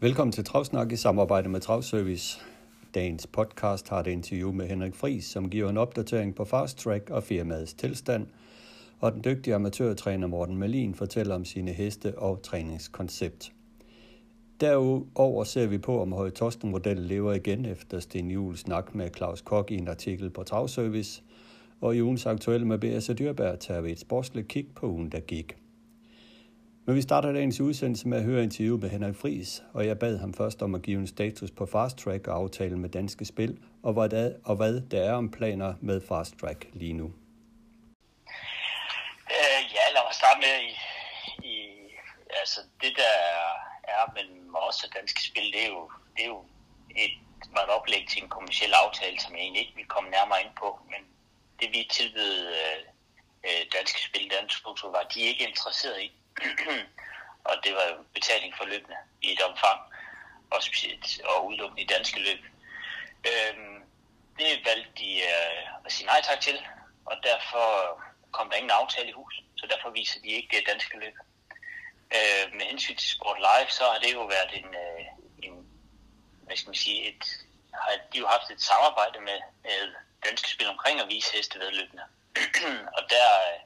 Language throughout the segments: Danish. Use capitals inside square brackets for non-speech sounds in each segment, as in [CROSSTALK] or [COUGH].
Velkommen til Travsnak i samarbejde med Travservice. Dagens podcast har et interview med Henrik Fris, som giver en opdatering på Fast Track og firmaets tilstand, og den dygtige amatørtræner Morten Malin fortæller om sine heste og træningskoncept. Derudover ser vi på, om Høje Torsten-model lever igen efter Sten Jules snak med Claus Kok i en artikel på Travservice, og i ugens aktuelle med B.S. Dyrberg tager vi et sportsligt kig på ugen, der gik. Men vi starter dagens udsendelse med at høre interview med Henrik Fris, og jeg bad ham først om at give en status på Fast Track og aftalen med Danske Spil, og hvad, der, og hvad der er om planer med Fast Track lige nu. Øh, ja, lad mig starte med i, i altså det der er men os og Danske Spil, det er jo, det er jo et, var et oplæg til en kommersiel aftale, som jeg egentlig ikke vil komme nærmere ind på, men det vi tilbød øh, øh Danske Spil, Dansk Struktur, var de ikke interesseret i og det var jo betaling for løbende i et omfang, og, specielt, og udelukkende i danske løb. Øhm, det valgte de øh, at sige nej tak til, og derfor kom der ingen aftale i hus, så derfor viser de ikke det danske løb. Øh, med hensyn til Sport Live, så har det jo været en, øh, en hvad skal man sige, et, har de jo haft et samarbejde med, med danske spil omkring at vise hestevedløbende. [CLEARS THROAT] og der øh,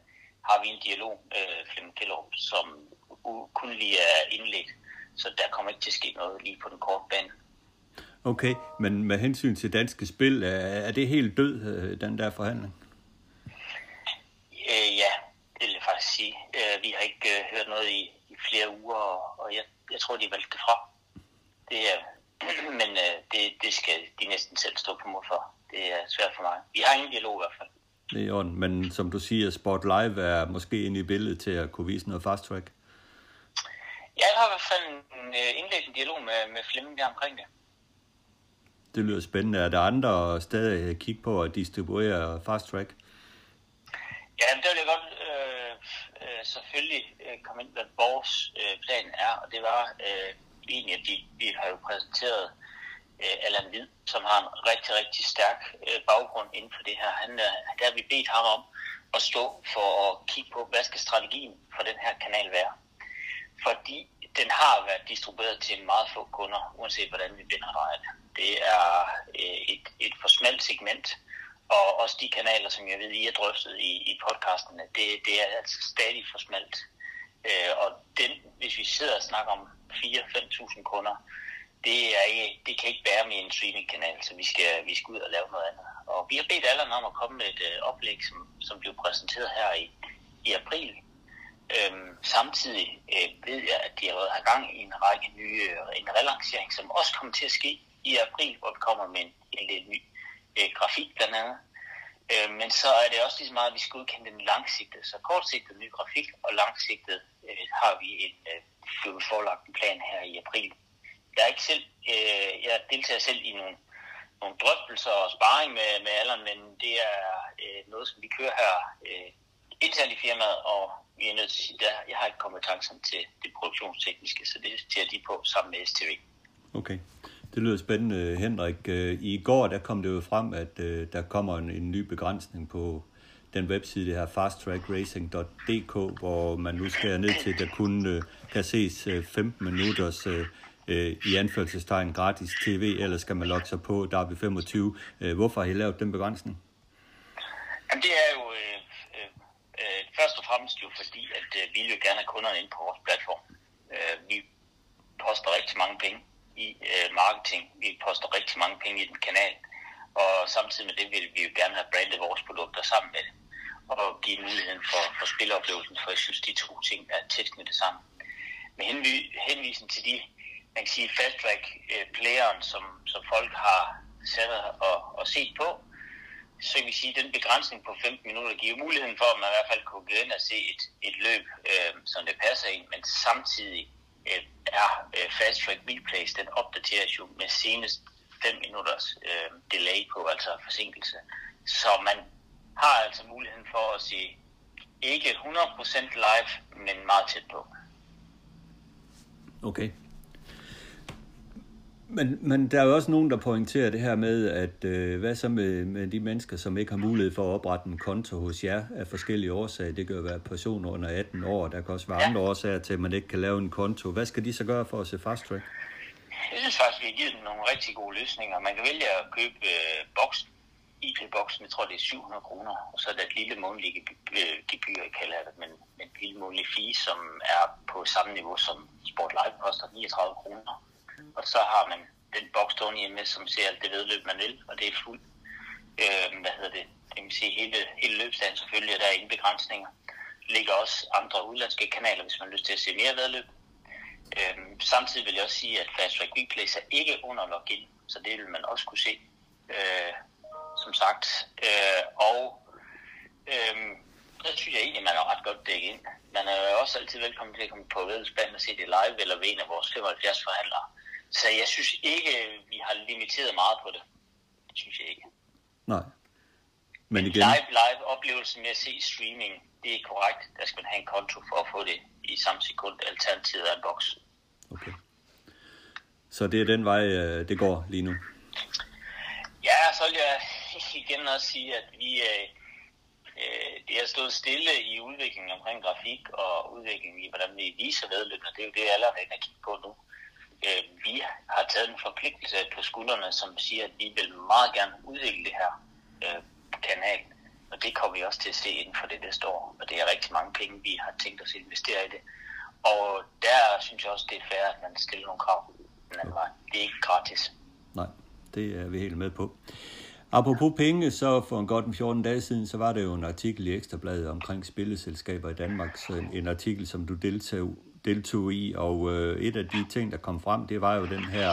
har vi en dialog, øh, Flemming Kjellerup, som kun lige er indledt. Så der kommer ikke til at ske noget lige på den korte bane. Okay, men med hensyn til danske spil, er det helt død, øh, den der forhandling? Øh, ja, det vil jeg faktisk sige. Øh, vi har ikke øh, hørt noget i, i flere uger, og jeg, jeg tror, de valgte det fra. Det er, [CLEARS THROAT] men øh, det, det skal de næsten selv stå på mod for. Det er svært for mig. Vi har ingen dialog i hvert fald. Det er i orden, men som du siger, Sport Live er måske inde i billedet til at kunne vise noget fast track. Ja, jeg har i hvert fald øh, indledt en dialog med, med Flemming der omkring det. Det lyder spændende. Er der andre steder at kigge på at distribuere fast track? Ja, det vil jeg godt øh, øh, selvfølgelig øh, komme ind, hvad vores øh, plan er, og det var øh, egentlig, at vi, vi har jo præsenteret øh, Allan Hvid, som har en rigtig, rigtig stærk øh, baggrund inden for det her. Han, øh, der har vi bedt ham om at stå for at kigge på, hvad skal strategien for den her kanal være. Fordi den har været distribueret til meget få kunder, uanset hvordan vi binder det. Det er øh, et, et for smalt segment, og også de kanaler, som jeg ved, I har drøftet i, i podcastene, det, det er altså stadig for smalt. Øh, og den, hvis vi sidder og snakker om 4-5.000 kunder, det, er ikke, det kan ikke være med en streamingkanal, så vi skal, vi skal ud og lave noget andet. Og vi har bedt alle om at komme med et øh, oplæg, som, som blev præsenteret her i, i april. Øhm, samtidig øh, ved jeg, at de har har gang i en række nye, øh, en relancering, som også kommer til at ske i april, hvor vi kommer med en, en lidt ny øh, grafik blandt andet. Øh, men så er det også lige så meget, at vi skal udkende den langsigtede. Så kortsigtet ny grafik, og langsigtet øh, har vi en øh, forlagt en plan her i april. Jeg er ikke selv, øh, jeg deltager selv i nogle, nogle drøftelser og sparring med, med alderen, men det er øh, noget, som vi kører her øh, internt i firmaet, og vi er nødt til at sige, at jeg har ikke kompetencen til det produktionstekniske, så det ser de på sammen med STV. Okay. Det lyder spændende, Henrik. Øh, I går der kom det jo frem, at øh, der kommer en, en ny begrænsning på den webside, det her fasttrackracing.dk, hvor man nu skal ned til, at der kun øh, kan ses øh, 15 minutters øh, Øh, i anførselstegn gratis tv, eller skal man logge sig på Derby 25. Øh, hvorfor har I lavet den begrænsning? Jamen, det er jo øh, øh, øh først og fremmest jo fordi, at øh, vi vil gerne have kunderne ind på vores platform. Øh, vi poster rigtig mange penge i øh, marketing. Vi poster rigtig mange penge i den kanal, og samtidig med det vil vi jo gerne have brandet vores produkter sammen med det, og give muligheden for, for spiloplevelsen, for jeg synes, de to ting er tæt knyttet sammen. Med henvisning til de man kan sige, fast track øh, playeren, som, som folk har sat og, og set på, så kan vi sige, at den begrænsning på 15 minutter giver muligheden for, at man i hvert fald kunne gå ind og se et, et løb, øh, som det passer ind, men samtidig øh, er øh, Fast Track Replays, den opdateres jo med senest 5 minutters øh, delay på, altså forsinkelse. Så man har altså muligheden for at se ikke 100% live, men meget tæt på. Okay. Men, men der er jo også nogen, der pointerer det her med, at øh, hvad så med, med de mennesker, som ikke har mulighed for at oprette en konto hos jer af forskellige årsager. Det kan jo være personer under 18 år, der kan også være ja. andre årsager til, at man ikke kan lave en konto. Hvad skal de så gøre for at se fast track? Jeg synes faktisk, vi har givet dem nogle rigtig gode løsninger. Man kan vælge at købe øh, boksen, IP-boksen, jeg tror det er 700 kroner, og så er der et lille månedlige gebyr, jeg kalder det, men en lille månedlig fee, som er på samme niveau som Sport Live koster 39 kroner og så har man den boks stående hjemme, som ser alt det vedløb, man vil, og det er fuld. Øh, hvad hedder det? Det vil sige hele, hele løbsdagen selvfølgelig, og der er ingen begrænsninger. Der ligger også andre udlandske kanaler, hvis man har lyst til at se mere vedløb. Øh, samtidig vil jeg også sige, at Fast Track Replays er ikke under login, så det vil man også kunne se, øh, som sagt. Øh, og øh, der synes jeg egentlig, man er ret godt dækket ind. Man er også altid velkommen til at komme på vedløbsbanen og se det live, eller ved en af vores 75 forhandlere. Så jeg synes ikke, vi har limiteret meget på det. Det synes jeg ikke. Nej. Men igen... Live, live oplevelsen med at se streaming, det er korrekt. Der skal man have en konto for at få det i samme sekund. Alternativet er en boks. Okay. Så det er den vej, øh, det går lige nu? Ja, så vil jeg [LAUGHS] igen også sige, at vi, øh, øh, det har stået stille i udviklingen omkring grafik og udviklingen i, hvordan vi viser vedløbende. Det er jo det, alle er kigge på nu øh, vi har taget en forpligtelse på skuldrene, som siger, at vi vil meget gerne udvikle det her øh, kanal. Og det kommer vi også til at se inden for det næste år. Og det er rigtig mange penge, vi har tænkt os at investere i det. Og der synes jeg også, det er fair, at man stiller nogle krav den anden vej. Det er ikke gratis. Nej, det er vi helt med på. Apropos penge, så for en godt 14 dage siden, så var der jo en artikel i Ekstrabladet omkring spilleselskaber i Danmark. Så en, en artikel, som du deltog deltog i, og øh, et af de ting, der kom frem, det var jo den her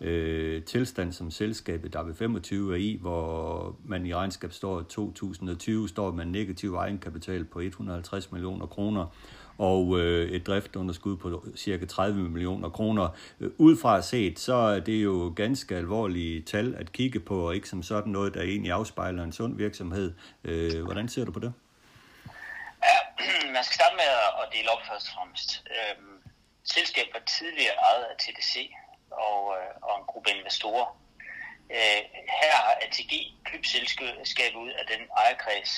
øh, tilstand, som selskabet W25 er i, hvor man i regnskabsåret 2020 står med en negativ egenkapital på 150 millioner kroner, og øh, et driftunderskud på cirka 30 millioner kroner. Øh, udefra set, så er det jo ganske alvorlige tal at kigge på, og ikke som sådan noget, der egentlig afspejler en sund virksomhed. Øh, hvordan ser du på det? Ja, [CLEARS THROAT] man skal starte med at dele op først og fremmest. Øhm, selskabet var tidligere ejet af TDC og, øh, og en gruppe investorer. Øh, her har ATG købt selskabet ud af den ejerkreds.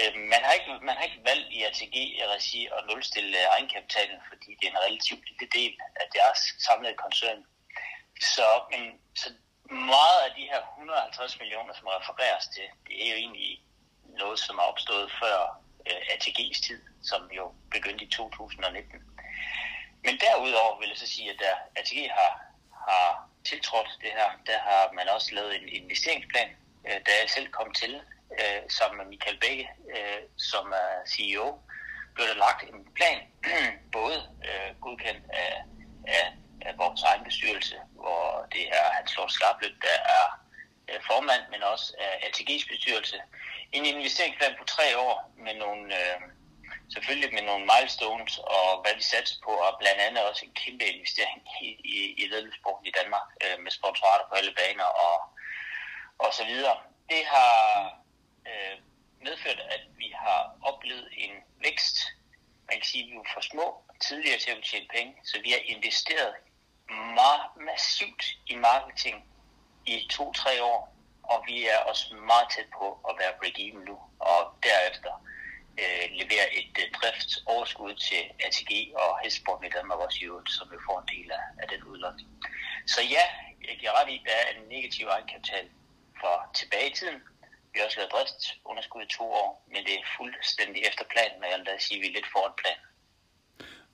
Øh, man, har ikke, man har ikke valgt i ATG regi at nulstille øh, egenkapitalen, fordi det er en relativt lille del af deres samlede koncern. Så, men, så meget af de her 150 millioner, som refereres til, det er jo egentlig noget, som er opstået før Øh, ATG's tid, som jo begyndte i 2019. Men derudover vil jeg så sige, at da ATG har, har tiltrådt det her, der har man også lavet en investeringsplan, øh, da jeg selv kom til, øh, sammen med Michael Bække, øh, som er CEO, blev der lagt en plan, [CLEARS THROAT] både øh, godkendt af, af, af vores egen bestyrelse, hvor det er Hans Lort Skarpløb, der er øh, formand, men også af ATG's bestyrelse, en investeringsplan på tre år med nogle, øh, selvfølgelig med nogle milestones og hvad vi satser på, og blandt andet også en kæmpe investering i, i, i ledelsessporten i Danmark øh, med sponsorater på alle baner og, og så videre. Det har øh, medført, at vi har oplevet en vækst. Man kan sige, at vi var for små tidligere til at tjene penge, så vi har investeret meget massivt i marketing i to-tre år og vi er også meget tæt på at være break-even nu, og derefter øh, levere et øh, driftsoverskud til ATG og Hestsport i Danmark også i øvrigt, som vi får en del af, af den udlån. Så ja, jeg giver ret i, at der er en negativ egenkapital for tilbage i tiden. Vi har også lavet driftsunderskud i to år, men det er fuldstændig efter planen, og jeg vil da sige, at vi er lidt foran planen.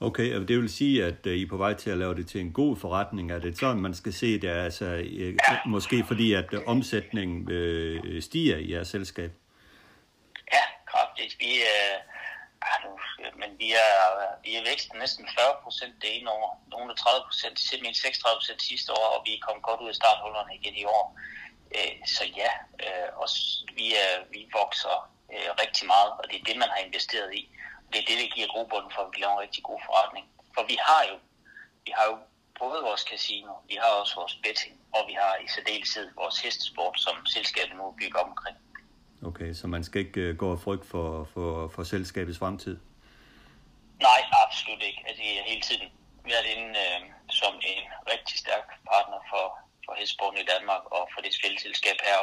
Okay, og det vil sige, at uh, I er på vej til at lave det til en god forretning. Er det sådan, man skal se det? Altså, uh, ja. Måske fordi, at uh, omsætningen uh, stiger i jeres selskab? Ja, kraftigt. Vi, uh, nu, men vi er, vi er vækst næsten 40 procent det ene år. Nogle 30 procent, simpelthen 36 procent sidste år, og vi er kommet godt ud af starthullerne igen i år. Så ja, og vi, uh, vi vokser rigtig meget, og det er det, man har investeret i det er det, der giver grobund for, at vi laver en rigtig god forretning. For vi har jo, vi har jo både vores casino, vi har også vores betting, og vi har i særdeleshed vores hestesport, som selskabet nu bygger omkring. Okay, så man skal ikke uh, gå og frygte for, for, for selskabets fremtid? Nej, absolut ikke. Altså, jeg har hele tiden været inde øh, som en rigtig stærk partner for, for hestsporten i Danmark og for det spilselskab her.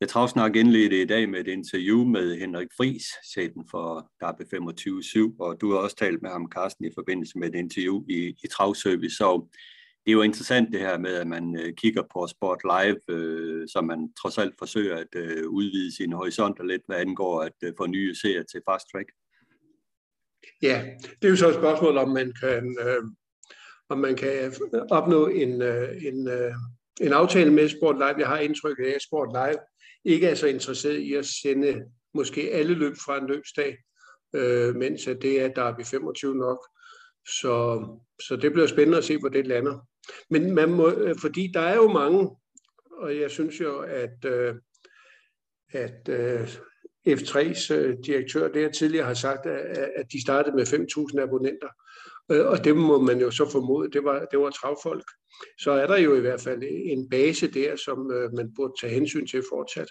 Jeg travsnak indledte i dag med et interview med Henrik Fris, chefen for Derby 25-7, og du har også talt med ham, Carsten, i forbindelse med et interview i, i Travservice. Så det er jo interessant det her med, at man øh, kigger på Sport Live, øh, så man trods alt forsøger at øh, udvide sine horisonter lidt, hvad angår at øh, få nye serier til Fast Track. Ja, det er jo så et spørgsmål, om man kan, øh, om man kan opnå en, øh, en, øh, en aftale med Sport Live. Jeg har indtryk af, at Sport Live ikke er så interesseret i at sende måske alle løb fra en løbsdag, øh, mens at det er Derby 25 nok. Så, så det bliver spændende at se, hvor det lander. Men man må, øh, fordi der er jo mange, og jeg synes jo, at, øh, at øh, F3's øh, direktør der tidligere har sagt, at de startede med 5.000 abonnenter. Og det må man jo så formode, det var, det var travfolk. Så er der jo i hvert fald en base der, som man burde tage hensyn til fortsat.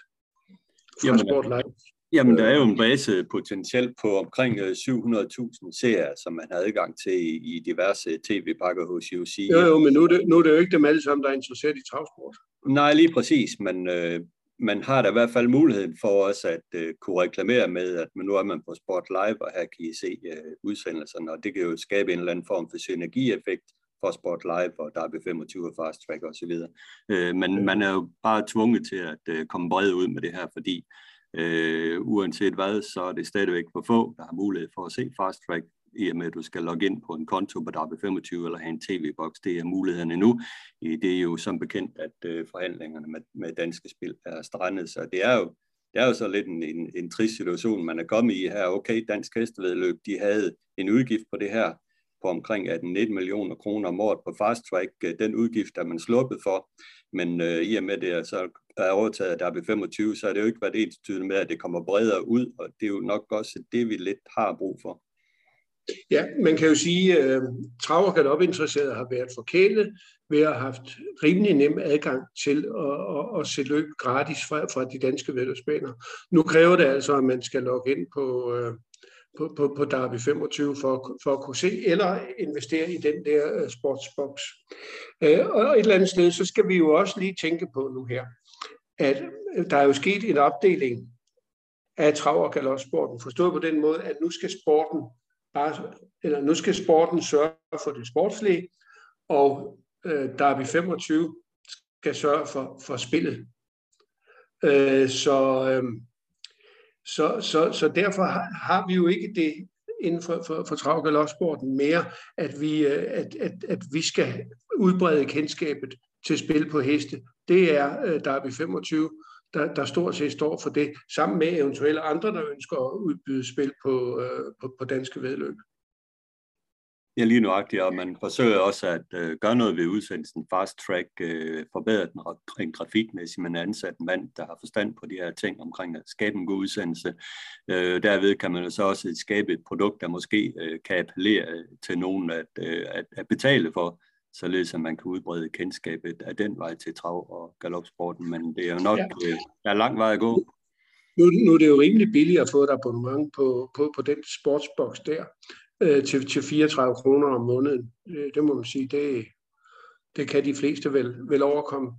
Jamen, Sport Live. Jamen, der er jo en base potentielt på omkring 700.000 serier, som man har adgang til i, i diverse tv-pakker hos UC. Jo, jo, men nu er, det, nu er det jo ikke dem alle sammen, der er interesseret i travsport. Nej, lige præcis, men øh, man har da i hvert fald muligheden for også at øh, kunne reklamere med, at nu er man på Sport Live, og her kan I se øh, udsendelserne, og det kan jo skabe en eller anden form for synergieffekt for Sport Live og Derby 25 og Fast Track osv. Øh, men man er jo bare tvunget til at øh, komme bredt ud med det her, fordi øh, uanset hvad, så er det stadigvæk for få, der har mulighed for at se Fast Track, i og med at du skal logge ind på en konto på DAB25 eller have en tv-boks. Det er mulighederne nu. Det er jo som bekendt, at øh, forhandlingerne med, med danske spil er strandet, så det er jo det er jo så lidt en, en, en trist situation, man er kommet i her. Okay, Dansk Hestevedløb, de havde en udgift på det her på omkring 18-19 millioner kroner om året på fast track. Øh, den udgift er man sluppet for, men øh, i og med det så er overtaget af DAB25, så er det jo ikke været ens med, at det kommer bredere ud, og det er jo nok også det, vi lidt har brug for. Ja, man kan jo sige, at øh, trav- og galopinteresserede har været forkælet ved at have haft rimelig nem adgang til at, at, at se løb gratis fra, fra de danske vedløbsbaner. Nu kræver det altså, at man skal logge ind på, øh, på, på, på Derby 25 for, for at kunne se, eller investere i den der øh, uh, sportsbox. Uh, øh, og et eller andet sted, så skal vi jo også lige tænke på nu her, at øh, der er jo sket en opdeling af trav- og galopsporten, forstået på den måde, at nu skal sporten bare, eller nu skal sporten sørge for det sportslige, og øh, Derby 25 skal sørge for, for spillet. Øh, så, øh, så, så, så derfor har, har vi jo ikke det inden for, for, for trav- mere, at vi, øh, at, at, at vi skal udbrede kendskabet til spil på heste. Det er uh, Derby 25, der, der stort set står for det, sammen med eventuelle andre, der ønsker at udbyde spil på, øh, på, på danske vedløb. Ja, lige nuagtigt, og man forsøger også at øh, gøre noget ved udsendelsen fast track, øh, forbedre den rent grafikmæssigt, man ansat en mand, der har forstand på de her ting omkring at skabe en god udsendelse. Øh, derved kan man så også skabe et produkt, der måske øh, kan appellere til nogen at, øh, at, at betale for, således at man kan udbrede kendskabet af den vej til trav- og galopsporten, men det er jo nok, ja. øh, der er lang vej at gå. Nu, nu er det jo rimelig billigt at få et abonnement på, på, på den sportsboks der øh, til, til 34 kroner om måneden. Øh, det må man sige, det, det kan de fleste vel, vel overkomme.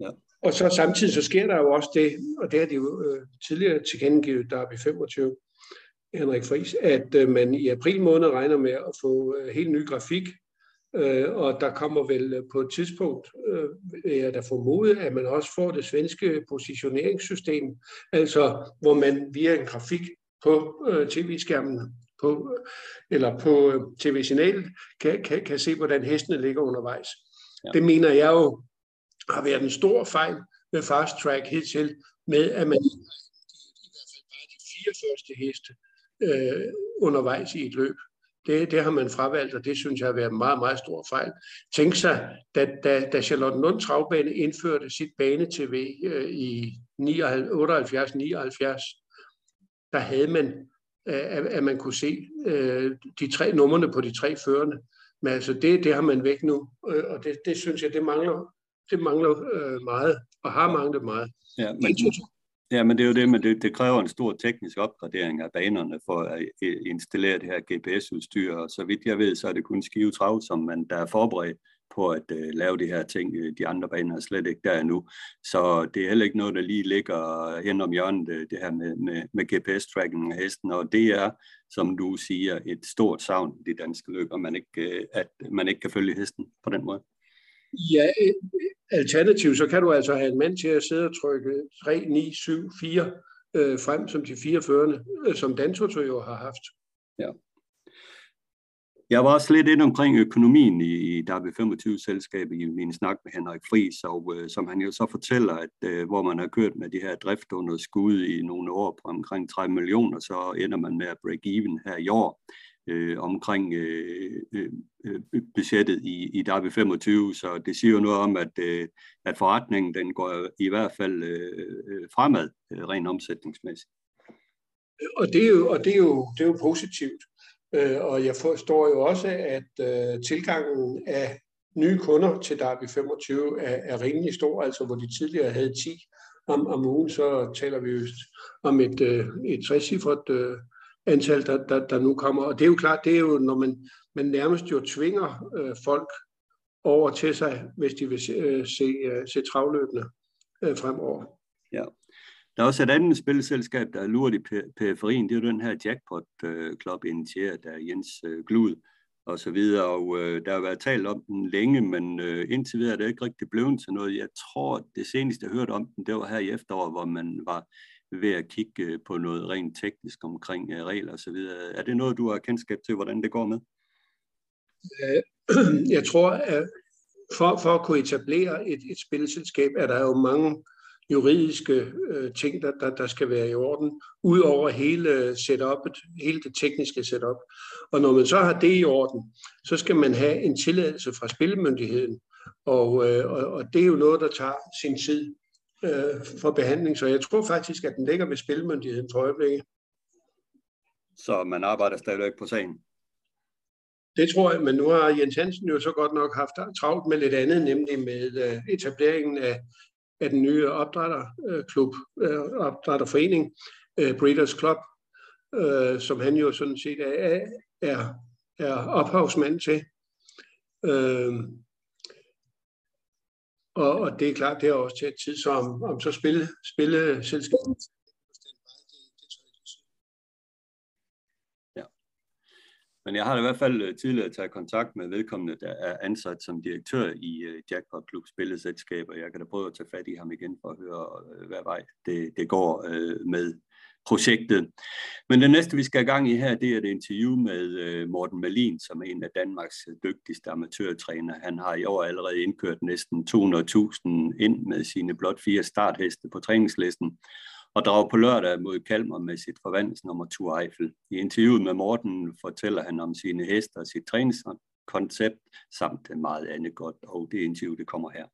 Ja. Og så samtidig så sker der jo også det, og det er det jo øh, tidligere tilkendegivet, der er vi 25, Henrik Friis, at øh, man i april måned regner med at få øh, helt ny grafik, øh, og der kommer vel øh, på et tidspunkt, øh, jeg der formode, at man også får det svenske positioneringssystem, altså hvor man via en grafik på øh, tv-skærmen på, eller på øh, tv-signalet, kan, kan, kan se, hvordan hestene ligger undervejs. Ja. Det mener jeg jo har været en stor fejl med fast track hidtil, med at man i hvert fald bare de fire første heste øh, undervejs i et løb. Det, det har man fravalgt, og det synes jeg har været en meget, meget stor fejl. Tænk sig, da, da, da Charlotte Lund Travbane indførte sit bane-tv øh, i 78-79, der havde man at, at man kunne se øh, de tre numrene på de tre førende. men altså det, det har man væk nu, øh, og det, det synes jeg, det mangler, det mangler øh, meget, og har manglet meget. Ja, men, ja, men det er jo det, men det, det kræver en stor teknisk opgradering af banerne for at installere det her GPS-udstyr, og så vidt jeg ved, så er det kun Skive Trav, som man der er forberedt på at uh, lave de her ting. Øh, de andre baner er slet ikke der endnu. Så det er heller ikke noget, der lige ligger hen om hjørnet, øh, det her med, med, med GPS-tracking af hesten. Og det er, som du siger, et stort savn i de danske løb, og man ikke, at man ikke kan følge hesten på den måde. Ja, alternativt så kan du altså have en mand til at sidde og trykke 3, 9, 7, 4 øh, frem som de fire førende, øh, som Dantoto jo har haft. Ja. Jeg var også lidt ind omkring økonomien i, i W25-selskabet i min snak med Henrik Friis, og øh, som han jo så fortæller, at øh, hvor man har kørt med de her driftunderskud i nogle år på omkring 30 millioner, så ender man med at break even her i år øh, omkring øh, øh, øh, budgettet i, i DAB 25, så det siger jo noget om, at, øh, at forretningen den går i hvert fald øh, øh, fremad, øh, rent omsætningsmæssigt. Og det er jo, og det er jo, det er jo positivt. Øh, og jeg forstår jo også, at øh, tilgangen af nye kunder til Darby 25 er, er rimelig stor, altså hvor de tidligere havde 10 om, om ugen, så taler vi jo om et, øh, et trecifret øh, antal, der, der, der nu kommer. Og det er jo klart, det er jo, når man, man nærmest jo tvinger øh, folk over til sig, hvis de vil se, øh, se, øh, se travløbende øh, fremover. Ja. Der er også et andet spilselskab, der er lurt i periferien. Det er jo den her jackpot-klub øh, Club, initieret af Jens øh, Glud og så videre. Og øh, der har været talt om den længe, men øh, indtil videre er det ikke rigtig blevet til noget. Jeg tror, det seneste jeg hørte om den, det var her i efteråret, hvor man var ved at kigge øh, på noget rent teknisk omkring øh, regler og så videre. Er det noget, du har kendskab til, hvordan det går med? Øh, [CLEARS THROAT] jeg tror, at for, for at kunne etablere et, et spilselskab, er der jo mange juridiske øh, ting, der, der, der skal være i orden, ud over hele setupet, hele det tekniske setup. Og når man så har det i orden, så skal man have en tilladelse fra spilmyndigheden, og, øh, og, og det er jo noget, der tager sin tid øh, for behandling, så jeg tror faktisk, at den ligger ved spilmyndigheden for øjeblikket. Så man arbejder stadigvæk på sagen? Det tror jeg, men nu har Jens Hansen jo så godt nok haft travlt med lidt andet, nemlig med øh, etableringen af af den nye opdrætterklub, øh, opdrætterforening, øh, Breeders Club, øh, som han jo sådan set er, er, er ophavsmand til. Øh, og, og det er klart, det har også til tid, så om, om så spille, spille selskabet. Men jeg har i hvert fald øh, tidligere taget kontakt med vedkommende, der er ansat som direktør i øh, Jackpot Klub spilleselskab, og jeg kan da prøve at tage fat i ham igen for at høre, øh, hvad vej det, det går med projektet. Men det næste, vi skal i gang i her, det er et interview med øh, Morten Malin, som er en af Danmarks dygtigste amatørtræner. Han har i år allerede indkørt næsten 200.000 ind med sine blot fire startheste på træningslisten, og drager på lørdag mod Kalmar med sit forvandlingsnummer Tour Eiffel. I interviewet med Morten fortæller han om sine heste og sit træningskoncept, samt meget andet godt, og det interview det kommer her.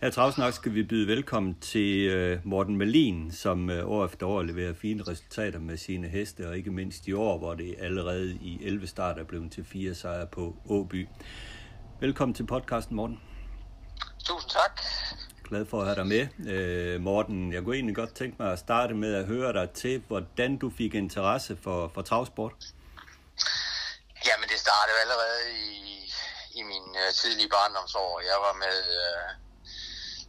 Her travsnak skal vi byde velkommen til uh, Morten Malin, som uh, år efter år leverer fine resultater med sine heste, og ikke mindst i år, hvor det allerede i 11 start er blevet til fire sejre på Åby. Velkommen til podcasten, Morten. Tusind tak glad for at have dig med. Øh, Morten, jeg kunne egentlig godt tænke mig at starte med at høre dig til, hvordan du fik interesse for, for travsport. Jamen, det startede allerede i, i min uh, tidlige barndomsår. Jeg var med uh,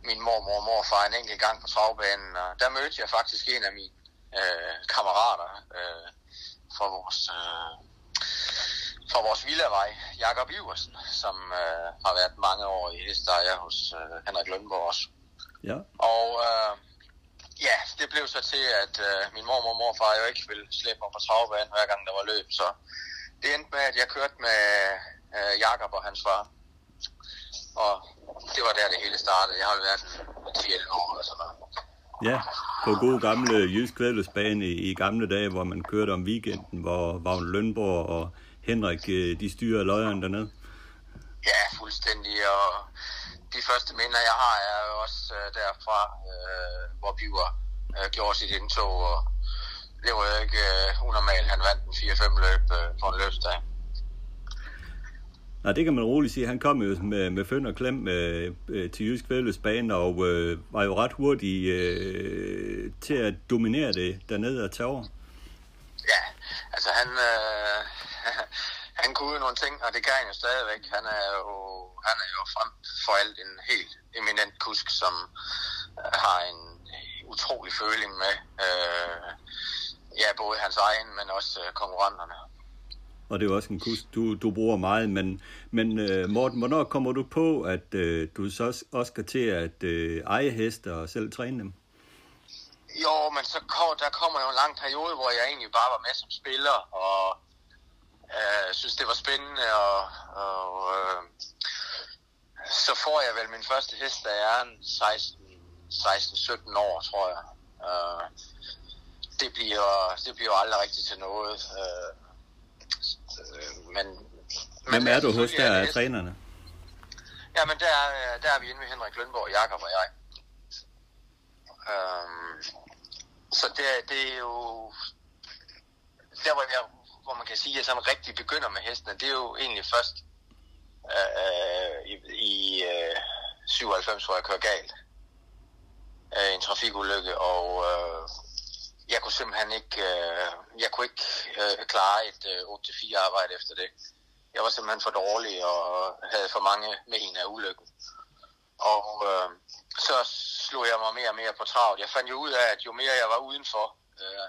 min mormor og morfar en enkelt gang på travbanen, og der mødte jeg faktisk en af mine uh, kammerater uh, fra vores... Uh, fra vores villavej, Jakob Iversen, som øh, har været mange år i hestejer hos øh, Henrik Lønborg også. Ja. Og øh, ja, det blev så til, at øh, min mor og morfar jo ikke ville slippe mig på travbanen, hver gang der var løb, så det endte med, at jeg kørte med øh, Jakob og hans far. Og det var der, det hele startede. Jeg har jo været 10 år eller sådan noget. Ja, på god gamle jysk kvædelsbane i, i gamle dage, hvor man kørte om weekenden, hvor Vagn Lønborg og Henrik, øh, de styrer løjeren dernede? Ja, fuldstændig, og de første minder, jeg har, er jo også uh, derfra, uh, hvor Biver uh, gjorde sit indtog, og det var jo ikke uh, unormalt. Han vandt en 4-5 løb uh, på en løbsdag. Nej, det kan man roligt sige. Han kom jo med, med føn og klem øh, øh, til Jysk Vældløsbane og øh, var jo ret hurtig øh, til at dominere det dernede og tage over. Ja, altså han, øh, [LAUGHS] han kunne jo nogle ting, og det kan han jo stadigvæk. Han er jo, han er jo frem for alt en helt eminent kusk, som øh, har en utrolig føling med øh, ja, både hans egen, men også øh, konkurrenterne. Og det er jo også en kusk, du, du bruger meget, men, men øh, Morten, hvornår kommer du på, at øh, du så også, også skal til at øh, eje heste og selv træne dem? Jo, men så kom, der kommer jo en lang periode, hvor jeg egentlig bare var med som spiller, og øh, synes, det var spændende, og, og øh, så får jeg vel min første hest, da jeg er 16-17 år, tror jeg. Øh, det bliver, det bliver aldrig rigtigt til noget. Øh, men, Hvem er du hos der af trænerne? Ja, men der, der er vi inde med Henrik Lønborg, Jakob og jeg. Um, så det, det er jo... Der, hvor, jeg, hvor man kan sige, at jeg sådan rigtig begynder med hestene, det er jo egentlig først uh, i, i uh, 97, hvor jeg kører galt. Uh, en trafikulykke, og uh, jeg kunne simpelthen ikke, øh, jeg kunne ikke øh, klare et øh, 8-4 arbejde efter det. Jeg var simpelthen for dårlig og havde for mange men af ulykken. Og øh, så slog jeg mig mere og mere på travlt. Jeg fandt jo ud af, at jo mere jeg var udenfor, øh,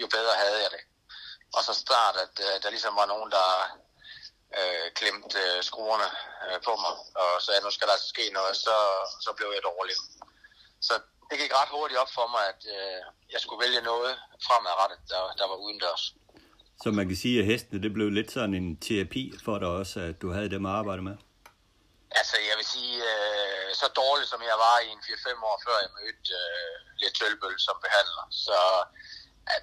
jo bedre havde jeg det. Og så start, at øh, der ligesom var nogen, der øh, klemte øh, skruerne øh, på mig, og sagde, nu skal der altså ske noget, så, så blev jeg dårlig. Så det gik ret hurtigt op for mig, at øh, jeg skulle vælge noget fremadrettet, der, der var udendørs. Så man kan sige, at hestene det blev lidt sådan en terapi for dig også, at du havde dem at arbejde med? Altså, jeg vil sige, øh, så dårligt som jeg var i en 4-5 år, før jeg mødte øh, lidt tølbøl som behandler, så at,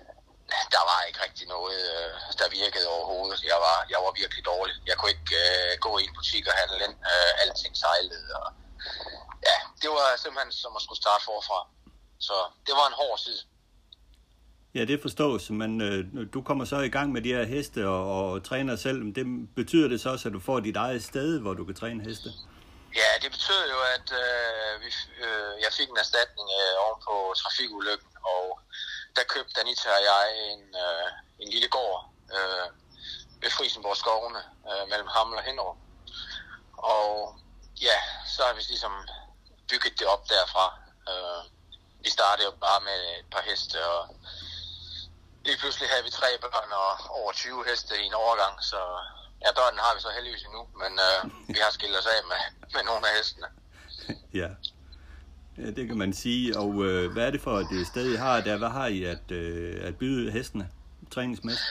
der var ikke rigtig noget, øh, der virkede overhovedet. Jeg var, jeg var virkelig dårlig. Jeg kunne ikke øh, gå i en butik og handle ind. Øh, alting sejlede, og ja, det var simpelthen som at skulle starte forfra. Så det var en hård tid. Ja, det forstås, men øh, du kommer så i gang med de her heste og, og træner selv. Det betyder det så også, at du får dit eget sted, hvor du kan træne heste? Ja, det betyder jo, at øh, vi, øh, jeg fik en erstatning øh, oven på trafikulykken, og der købte Anita og jeg en, øh, en lille gård øh, ved Frisenborg skovene øh, mellem Hamel og Hinderup. Og ja, så har vi ligesom bygget det op derfra. Øh, vi startede jo bare med et par heste, og lige pludselig havde vi tre børn og over 20 heste i en overgang, så ja, børnene har vi så heldigvis endnu, men øh, vi har skilt os af med, med nogle af hestene. [LAUGHS] ja. ja, det kan man sige. Og øh, hvad er det for et sted, I har der? Hvad har I at, øh, at byde hestene træningsmæssigt?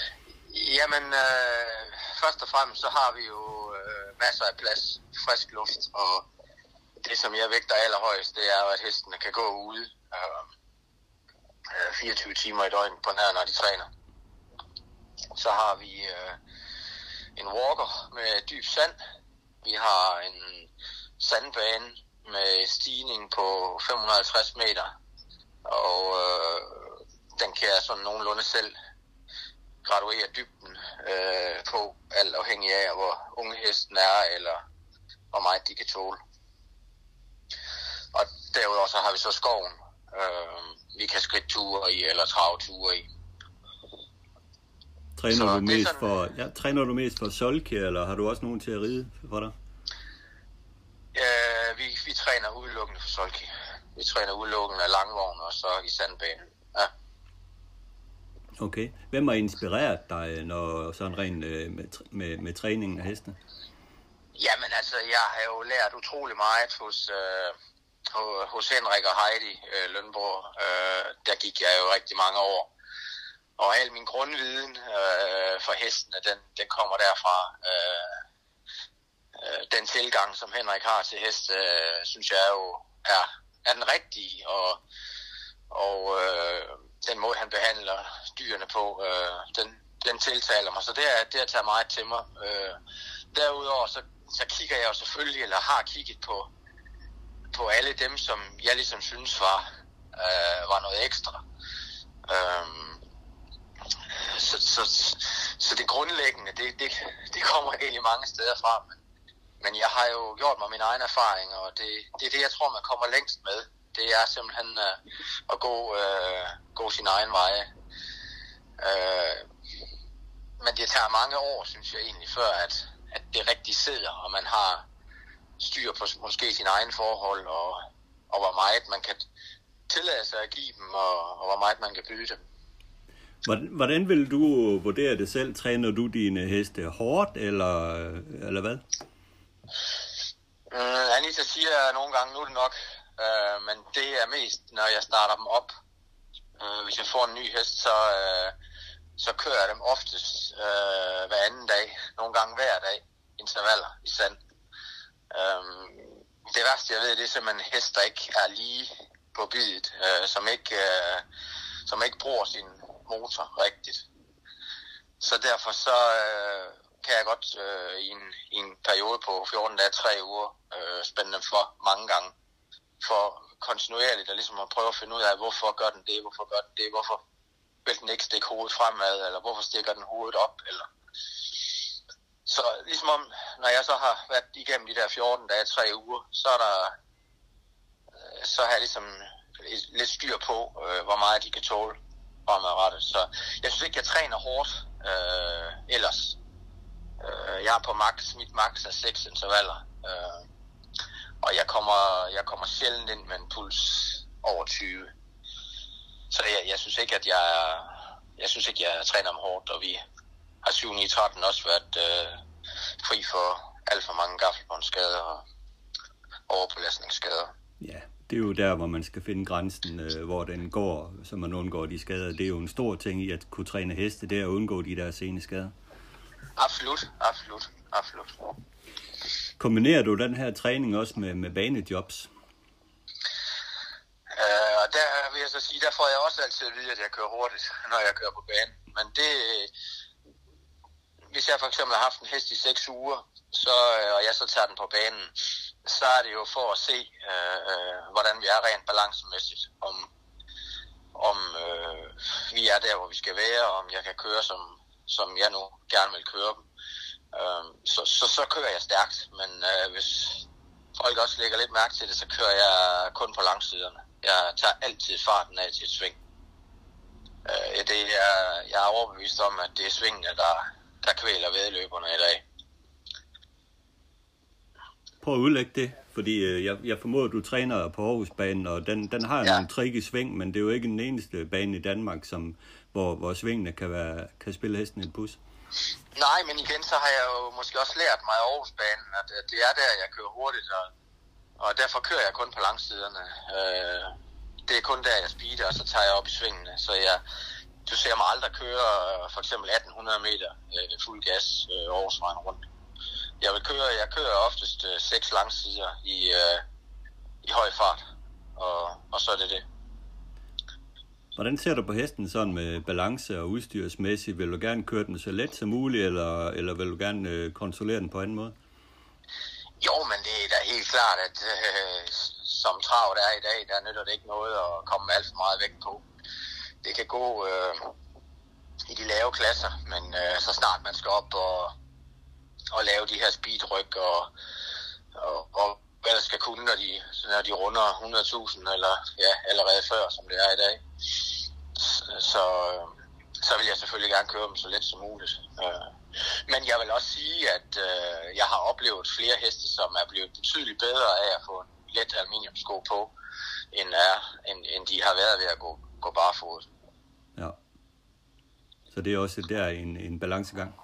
Jamen, øh, først og fremmest så har vi jo øh, masser af plads, frisk luft, og det, som jeg vægter allerhøjst, det er at hestene kan gå ude øh, øh 24 timer i døgnet på nær, når de træner. Så har vi øh, en walker med dyb sand. Vi har en sandbane med stigning på 550 meter, og øh, den kan jeg sådan nogenlunde selv graduere dybden øh, på, alt afhængig af, hvor unge hesten er, eller hvor meget de kan tåle. Og derudover så har vi så skoven, øh, vi kan skridtture i, eller travture i. Træner så du, mest sådan, for, ja, træner du mest for solke, eller har du også nogen til at ride for dig? Ja, vi, vi træner udelukkende for solke. Vi træner udelukkende af langvogn og så i sandbanen. Ja. Okay. Hvem har inspireret dig, når sådan rent øh, med, med, med træningen af hestene? Jamen altså, jeg har jo lært utrolig meget hos, øh, hos Henrik og Heidi øh, Lønborg. Øh, der gik jeg jo rigtig mange år. Og al min grundviden øh, for hestene, den, den kommer derfra. Øh, øh, den tilgang, som Henrik har til hest, øh, synes jeg jo er, er den rigtige. Og, og øh, den måde, han behandler dyrene på, øh, den, den tiltaler mig. Så det er, det er taget meget til mig. Øh, derudover så, så kigger jeg jo selvfølgelig, eller har kigget på, på alle dem, som jeg ligesom synes var, øh, var noget ekstra. Øhm, så, så, så det grundlæggende, det, det, det kommer egentlig mange steder fra, men men jeg har jo gjort mig min egen erfaring, og det, det er det, jeg tror, man kommer længst med. Det er simpelthen øh, at gå, øh, gå sin egen vej. Øh, men det tager mange år, synes jeg egentlig, før at, at det rigtig sidder, og man har styr på måske sin egen forhold, og, og hvor meget man kan tillade sig at give dem, og, og hvor meget man kan byde dem. Hvordan vil du vurdere det selv? Træner du dine heste hårdt, eller, eller hvad? Uh, Anita siger nogle gange, nu er det nok, uh, men det er mest, når jeg starter dem op. Uh, hvis jeg får en ny hest, så, uh, så kører jeg dem oftest uh, hver anden dag, nogle gange hver dag, intervaller i sand. Øh, det værste, jeg ved, det er simpelthen en hest, der ikke er lige på bidet, øh, som, ikke, øh, som ikke bruger sin motor rigtigt. Så derfor så øh, kan jeg godt øh, i, en, i en periode på 14 dage, 3 uger, øh, spænde dem for mange gange. For kontinuerligt at ligesom at prøve at finde ud af, hvorfor gør den det, hvorfor gør den det, hvorfor vil den ikke stikke hovedet fremad, eller hvorfor stikker den hovedet op, eller så ligesom om, når jeg så har været igennem de der 14 dage, 3 uger, så er der, øh, så har jeg ligesom lidt styr på, øh, hvor meget de kan tåle fremadrettet. Så jeg synes ikke, jeg træner hårdt øh, ellers. Øh, jeg er på max, mit max er 6 intervaller. Øh, og jeg kommer, jeg kommer sjældent ind med en puls over 20. Så jeg, jeg synes ikke, at jeg, jeg synes ikke, jeg træner om hårdt, og vi har 7 9 13 også været øh, fri for alt for mange gaffelbåndsskader og overbelastningsskader. Ja, det er jo der, hvor man skal finde grænsen, øh, hvor den går, så man undgår de skader. Det er jo en stor ting i at kunne træne heste, det er at undgå de der sene skader. Absolut, absolut, absolut. Kombinerer du den her træning også med, med banejobs? Øh, og der vil jeg så sige, der får jeg også altid at vide, at jeg kører hurtigt, [LAUGHS] når jeg kører på banen. Men det, hvis jeg for eksempel har haft en hest i 6 uger, så, øh, og jeg så tager den på banen, så er det jo for at se, øh, øh, hvordan vi er rent balancemæssigt. Om, om øh, vi er der, hvor vi skal være, og om jeg kan køre, som, som jeg nu gerne vil køre dem. Øh, så, så, så kører jeg stærkt, men øh, hvis folk også lægger lidt mærke til det, så kører jeg kun på langsiderne. Jeg tager altid farten af til et sving. Øh, det er, jeg er overbevist om, at det er svingene, der, der kvæler vedløberne i dag. Prøv at udlægge det, fordi øh, jeg, jeg formoder, at du træner på Aarhusbanen, og den, den har ja. nogle trick i sving, men det er jo ikke den eneste bane i Danmark, som, hvor, hvor svingene kan, være, kan spille hesten et bus. Nej, men igen, så har jeg jo måske også lært mig af Aarhusbanen, at det er der, jeg kører hurtigt, og, og derfor kører jeg kun på langsiderne. Øh, det er kun der, jeg speeder, og så tager jeg op i svingene. Så jeg, du ser mig aldrig køre for eksempel 1800 meter øh, fuld gas øh, Aarhusvejen rundt jeg vil køre, jeg kører oftest øh, seks langsider i, øh, i høj fart, og, og så er det det. Hvordan ser du på hesten sådan med balance og udstyrsmæssigt? Vil du gerne køre den så let som muligt, eller, eller vil du gerne øh, kontrollere den på anden måde? Jo, men det er da helt klart, at øh, som travet er i dag, der nytter det ikke noget at komme alt for meget vægt på. Det kan gå øh, i de lave klasser, men øh, så snart man skal op og, og lave de her speedryk og, og, og hvad der skal kunne, når de, når de runder 100.000 eller ja, allerede før, som det er i dag. Så, øh, så vil jeg selvfølgelig gerne køre dem så let som muligt. Øh, men jeg vil også sige, at øh, jeg har oplevet flere heste, som er blevet betydeligt bedre af at få en let aluminiumsko på, end, er, end, end de har været ved at gå, gå barefod. Ja. Så det er også der en, en balancegang?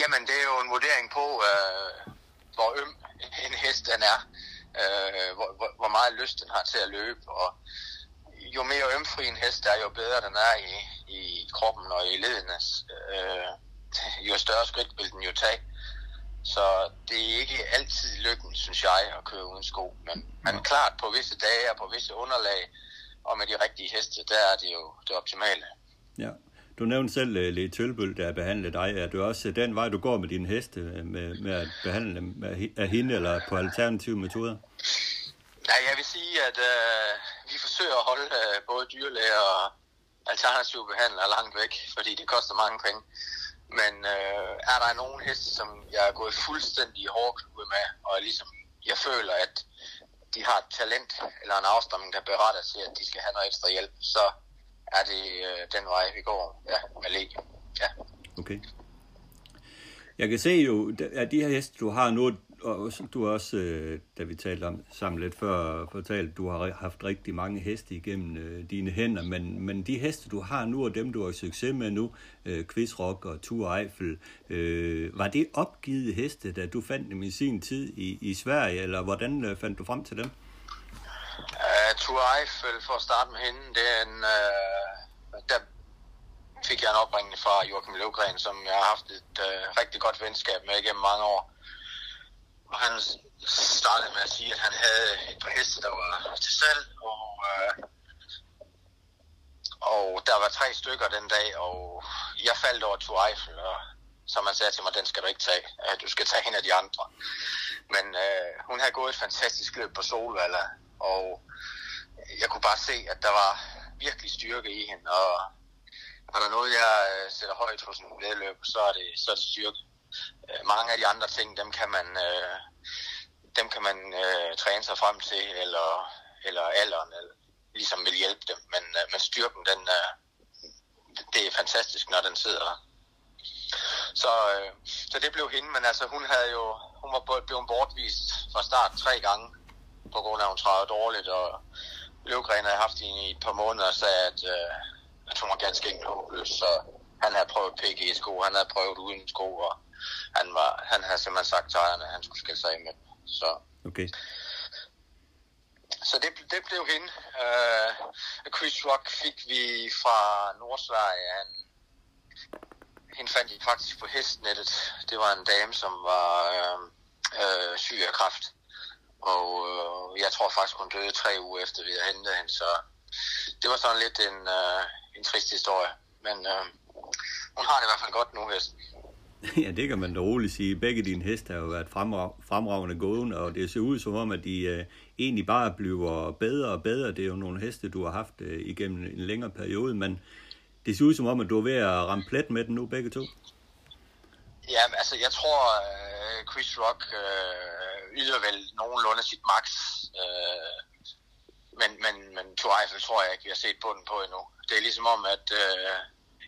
Jamen, det er jo en vurdering på, øh, hvor øm en hest den er, øh, hvor, hvor, hvor meget lyst den har til at løbe, og jo mere ømfri en hest er, jo bedre den er i, i kroppen og i ledene, øh, jo større skridt vil den jo tage. Så det er ikke altid lykken, synes jeg, at køre uden sko. Men, men klart på visse dage og på visse underlag, og med de rigtige heste, der er det jo det optimale. Ja. Du nævnte selv uh, Lee Tølbøl, der behandlet dig. Er du også den vej, du går med dine heste, øh, med, med at behandle dem af hende eller på alternative metoder? Nej, jeg vil sige, at uh, vi forsøger at holde uh, både dyrlæger og alternative behandlere langt væk, fordi det koster mange penge. Men øh, er der nogen heste, som jeg er gået fuldstændig hårdknude med, og ligesom jeg føler, at de har et talent eller en afstamning, der beretter til, at de skal have noget ekstra hjælp, så er det øh, den vej, vi går ja, med læg. Ja. Okay. Jeg kan se jo, at de her heste, du har nu, og du også, øh, da vi talte om sammen lidt før, fortalt, du har haft rigtig mange heste igennem øh, dine hænder, men, men de heste, du har nu, og dem, du har succes med nu, øh, Quizrock og Tour Eiffel, øh, var det opgivet heste, da du fandt dem i sin tid i, i Sverige, eller hvordan øh, fandt du frem til dem? Uh, Tour Eiffel, for at starte med hende, det er en, uh, der fik jeg en opringning fra Joachim Løvgren, som jeg har haft et uh, rigtig godt venskab med igennem mange år. Og han startede med at sige, at han havde et par heste, der var til salg, og, øh, og der var tre stykker den dag, og jeg faldt over to Eiffel, og som han sagde til mig, den skal du ikke tage. Øh, du skal tage en af de andre. Men øh, hun havde gået et fantastisk løb på Solvalla, og jeg kunne bare se, at der var virkelig styrke i hende, og er der noget, jeg øh, sætter højt hos en vedløb, så er det, så er det styrke. Øh, mange af de andre ting, dem kan man, øh, dem kan man øh, træne sig frem til, eller, eller alderen, eller, ligesom vil hjælpe dem. Men, øh, men styrken, den, øh, det er fantastisk, når den sidder så, øh, så det blev hende, men altså hun havde jo, hun var blevet bortvist fra start tre gange, på grund af, at hun træder dårligt, og Løvgren havde haft hende i et par måneder og sagde, at, øh, at hun var ganske enkelt håbløs, så han havde prøvet PG i sko, han havde prøvet uden sko, og han, var, han havde simpelthen sagt til ejerne, at han skulle skille sig af med Så, okay. så det, det blev hende. Uh, Chris Rock fik vi fra Nordsverige. Han, hende fandt vi faktisk på hestnettet. Det var en dame, som var øh, øh, syg af kræft. Og øh, jeg tror faktisk, hun døde tre uger efter, vi havde hentet hende. Så det var sådan lidt en, øh, en trist historie. Men øh, hun har det i hvert fald godt nu, hesten. [LAUGHS] Ja, det kan man da roligt sige. Begge dine heste har jo været fremrav- fremragende gående, og det ser ud som om, at de øh, egentlig bare bliver bedre og bedre. Det er jo nogle heste, du har haft øh, igennem en længere periode, men det ser ud som om, at du er ved at ramme plet med den nu, begge to. Ja, altså jeg tror, uh, Chris Rock uh, yder vel nogenlunde sit max. Uh, men, men, men Tour Eiffel tror jeg ikke, vi har set bunden på endnu. Det er ligesom om, at uh,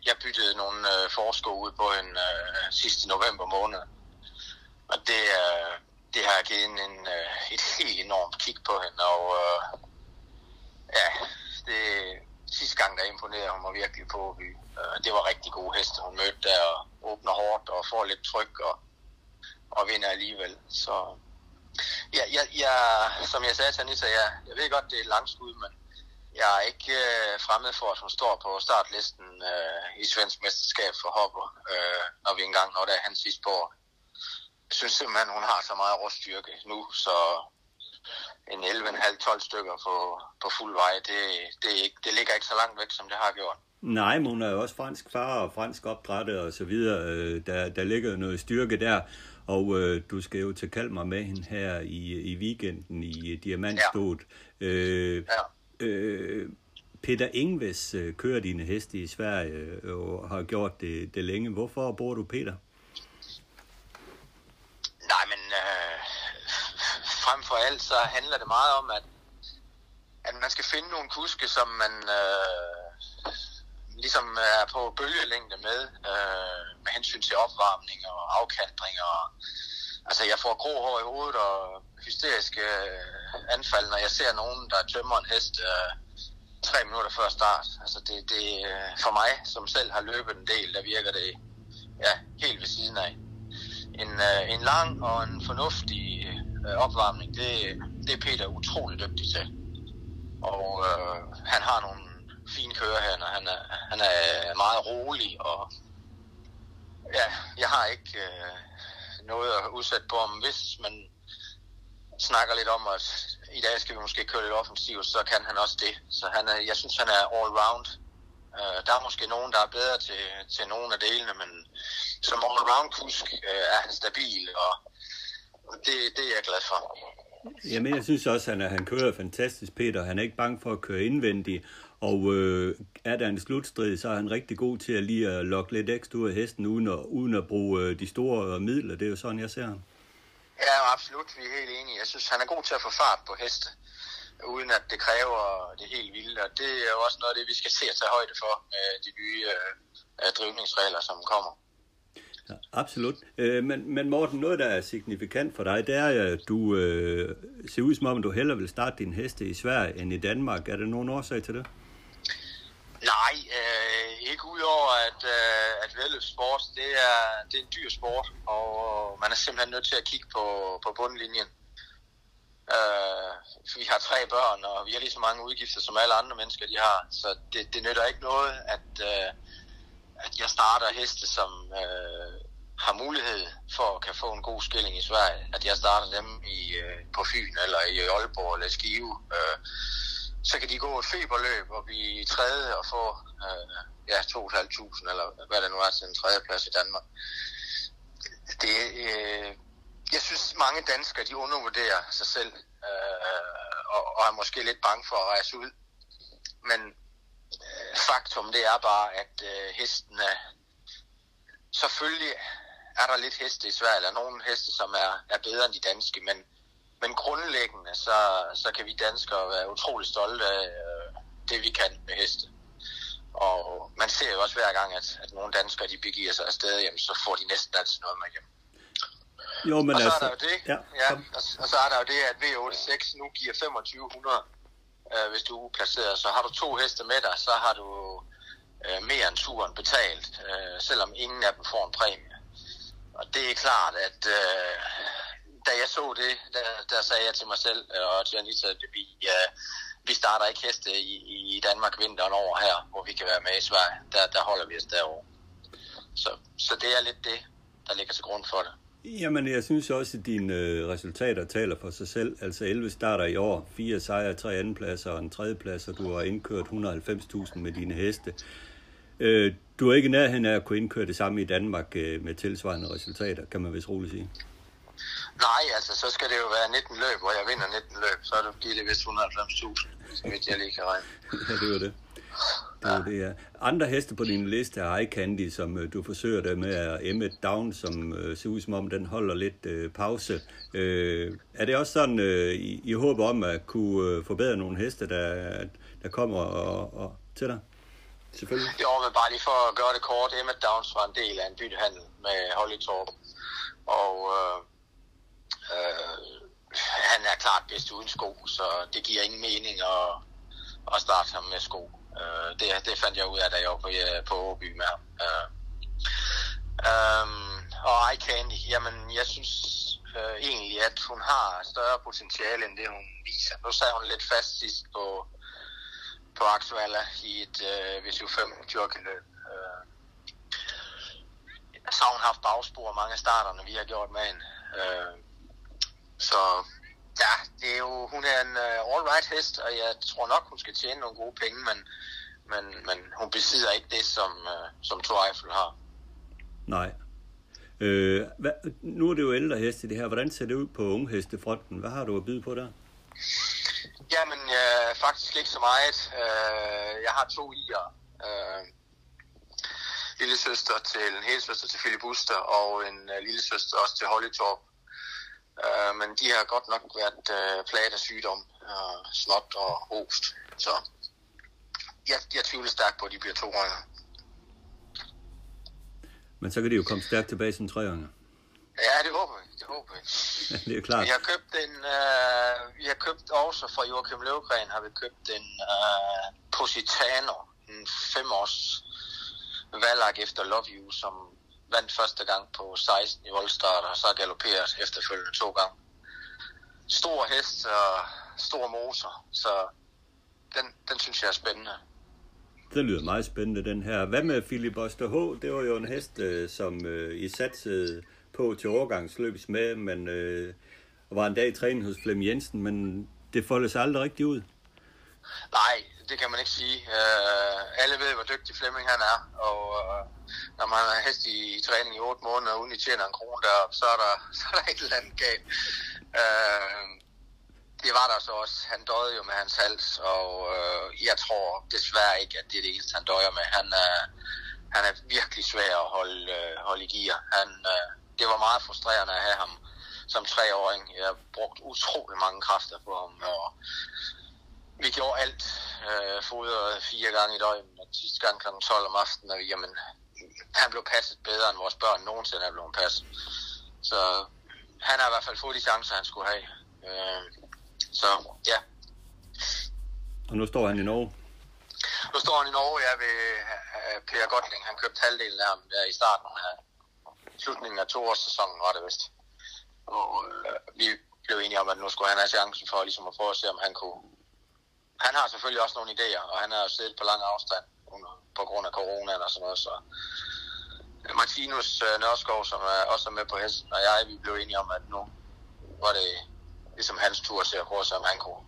jeg byttede nogle øh, forsko ud på en øh, sidste november måned. Og det, øh, det har givet en, en, uh, et helt enormt kig på hende. Og øh, ja, det, sidste gang, der imponerede hun mig virkelig på By. Øh, det var rigtig gode heste, hun mødte der, og åbner hårdt og får lidt tryk og, og vinder alligevel. Så ja, jeg, ja, som jeg sagde til Anissa, ja, jeg ved godt, det er et langt skud, men jeg er ikke uh, fremmed for, at hun står på startlisten uh, i svensk mesterskab for hopper, uh, når vi engang når der er hans sidste år. Jeg synes simpelthen, hun har så meget råstyrke nu, så en 11,5-12 stykker på, på fuld vej, det, det, ikke, det ligger ikke så langt væk, som det har gjort. Nej, men hun er jo også fransk far og fransk opdrættet og så videre. Øh, der, der ligger noget styrke der. Og øh, du skal jo til Kalmar med hende her i, i weekenden i Diamantstået. Ja. Øh, ja. Øh, Peter Ingves øh, kører dine heste i Sverige øh, og har gjort det, det længe. Hvorfor bor du Peter? Nej, men øh, frem for alt så handler det meget om, at, at man skal finde nogle kuske, som man øh, ligesom er på bølgelængde med, øh, med hensyn til opvarmning og afkantring. Og, altså jeg får grå hår i hovedet og hysteriske øh, anfald, når jeg ser nogen, der tømmer en hest øh, tre minutter før start. Altså det, det øh, for mig, som selv har løbet en del, der virker det ja, helt ved siden af. En, øh, en lang og en fornuftig øh, opvarmning, det, det er Peter utrolig dygtig til. Og øh, han har nogle fine kører her, når han er, han er meget rolig, og ja, jeg har ikke øh, noget at udsætte på ham. Hvis man snakker lidt om, at i dag skal vi måske køre lidt offensivt, så kan han også det. Så han er, jeg synes, han er all round. Øh, der er måske nogen, der er bedre til, til nogle af delene, men som all round kusk øh, er han stabil, og det, det er jeg glad for. Jamen, jeg synes også, at han, han kører fantastisk, Peter. Han er ikke bange for at køre indvendigt. Og øh, er der en slutstrid, så er han rigtig god til at lige at lokke lidt ekstra ud af hesten, uden at, uden at bruge øh, de store midler. Det er jo sådan, jeg ser ham. Ja, absolut. Vi er helt enige. Jeg synes, han er god til at få fart på heste, uden at det kræver det helt vilde. Og det er jo også noget af det, vi skal se at tage højde for med de nye øh, drivningsregler, som kommer. Ja, absolut. Øh, men, men Morten, noget, der er signifikant for dig, det er, at du øh, ser ud som om, du hellere vil starte din heste i Sverige end i Danmark. Er der nogen årsag til det? Nej, øh, ikke udover at, øh, at sport, det er, det er en dyr sport, og man er simpelthen nødt til at kigge på, på bundlinjen. Øh, vi har tre børn, og vi har lige så mange udgifter, som alle andre mennesker de har, så det, det nytter ikke noget, at, øh, at jeg starter heste, som øh, har mulighed for at kan få en god skilling i Sverige, at jeg starter dem i, øh, på Fyn eller i Aalborg eller Skive. Øh, så kan de gå et feberløb og blive tredje og få øh, ja, 2.500 eller hvad det nu er til en tredjeplads i Danmark. Det, øh, jeg synes, mange danskere de undervurderer sig selv øh, og, og er måske lidt bange for at rejse ud. Men øh, faktum det er bare, at øh, hesten er... Selvfølgelig er der lidt heste i Sverige, eller nogle heste, som er, er bedre end de danske, men men grundlæggende, så, så kan vi danskere være utrolig stolte af øh, det, vi kan med heste. Og man ser jo også hver gang, at, at nogle danskere de begiver sig afsted, jamen, så får de næsten altid noget med hjem. Jo, men og så altså, er der jo det, ja, ja, og, og så er der jo det, at V86 nu giver 2500, øh, hvis du er placeret. Så har du to heste med dig, så har du øh, mere end turen betalt, øh, selvom ingen af dem får en præmie. Og det er klart, at øh, da jeg så det, der, der sagde jeg til mig selv øh, og til Anita, at vi, ja, vi starter ikke heste i, i Danmark vinteren over her, hvor vi kan være med i Sverige. Der, der holder vi os derovre. Så, så det er lidt det, der ligger til grund for det. Jamen, jeg synes også, at dine øh, resultater taler for sig selv. Altså 11 starter i år, fire sejre, tre andenpladser og en tredjeplads, og du har indkørt 190.000 med dine heste. Øh, du er ikke nærheden af at kunne indkøre det samme i Danmark øh, med tilsvarende resultater, kan man vist roligt sige. Nej, altså så skal det jo være 19 løb, hvor jeg vinder 19 løb, så er det, giver det vist 190.000, så vidt jeg lige kan regne. [LAUGHS] ja, det var det. Det ja. det, ja. Andre heste på din liste er Eye Candy, som uh, du forsøger det med, er Emmet Down, som uh, ser ud som om, den holder lidt uh, pause. Uh, er det også sådan, uh, I, I håber om at kunne uh, forbedre nogle heste, der, der kommer og, og, til dig? Selvfølgelig. Jo, men bare lige for at gøre det kort, Emmet Downs var en del af en byttehandel med Holly Torp. Og uh, Øh, han er klart bedst uden sko, så det giver ingen mening at, at starte ham med sko. Øh, det, det fandt jeg ud af, da jeg var på, øh, på Åby med ham. Øh, øh, og Eye Candy, jamen jeg synes øh, egentlig, at hun har større potentiale end det, hun viser. Nu sad hun lidt fast sidst på, på Axuala i et øh, VSU5 jockey-løb. Øh, så har hun haft bagspor mange af starterne, vi har gjort med hende. Øh, så ja, det er jo, hun er en uh, all-right hest, og jeg tror nok, hun skal tjene nogle gode penge, men, men, men hun besidder ikke det, som, uh, som Eiffel har. Nej. Øh, hvad, nu er det jo ældre heste det her. Hvordan ser det ud på unghestefronten? Hvad har du at byde på der? Jamen, øh, faktisk ikke så meget. Øh, jeg har to i'er. Øh, lille søster til en hele søster til Philip Buster, og en uh, lille søster også til Holly Torp. Øh, men de har godt nok været øh, plaget af sygdom, øh, snot og host. Så jeg, jeg tvivler stærkt på, at de bliver to år. Men så kan de jo komme stærkt tilbage som tre år. Ja, det håber vi. Det håber vi. [LAUGHS] det er klart. Vi har købt en, øh, vi har købt også fra Joachim Løvgren, har vi købt en øh, Positano, en femårs valg efter Love You, som vandt første gang på 16 i voldstart, og så galopperet efterfølgende to gange. Stor hest og stor motor, så den, den synes jeg er spændende. Det lyder meget spændende, den her. Hvad med Philip H? Det var jo en hest, øh, som øh, I satsede på til overgangsløbs med, men øh, var en dag i træning hos Flem Jensen, men det foldede sig aldrig rigtigt ud. Nej, det kan man ikke sige. Øh, alle ved, hvor dygtig Flemming han er, og øh, når man har hest i, i træning i 8 måneder, uden I tjener en krone der, så er der, [LAUGHS] så er der et eller andet galt. Øh, det var der så også. Han døde jo med hans hals, og øh, jeg tror desværre ikke, at det er det eneste, han døjer med. Han øh, han er virkelig svær at holde, øh, holde i gear. Han, øh, det var meget frustrerende at have ham som treåring. Jeg har brugt utrolig mange kræfter på ham, og vi gjorde alt. Øh, fodret fire gange i døgnet, og sidste gang kl. 12 om aftenen, og jamen, han blev passet bedre, end vores børn nogensinde er blevet passet. Så han har i hvert fald fået de chancer, han skulle have. Øh, så ja. Og nu står han i Norge? Nu står han i Norge, ja, ved uh, Per Gotling. Han købte halvdelen af ham der i starten af slutningen af toårssæsonen, var det vist. Og uh, vi blev enige om, at nu skulle han have chancen for ligesom at prøve at se, om han kunne... Han har selvfølgelig også nogle idéer, og han har jo siddet på lang afstand under, på grund af corona og sådan noget, så Martinus uh, Nørskov, som er også med på hesten, og jeg, vi blev enige om, at nu var det ligesom hans tur til at prøve, om han kunne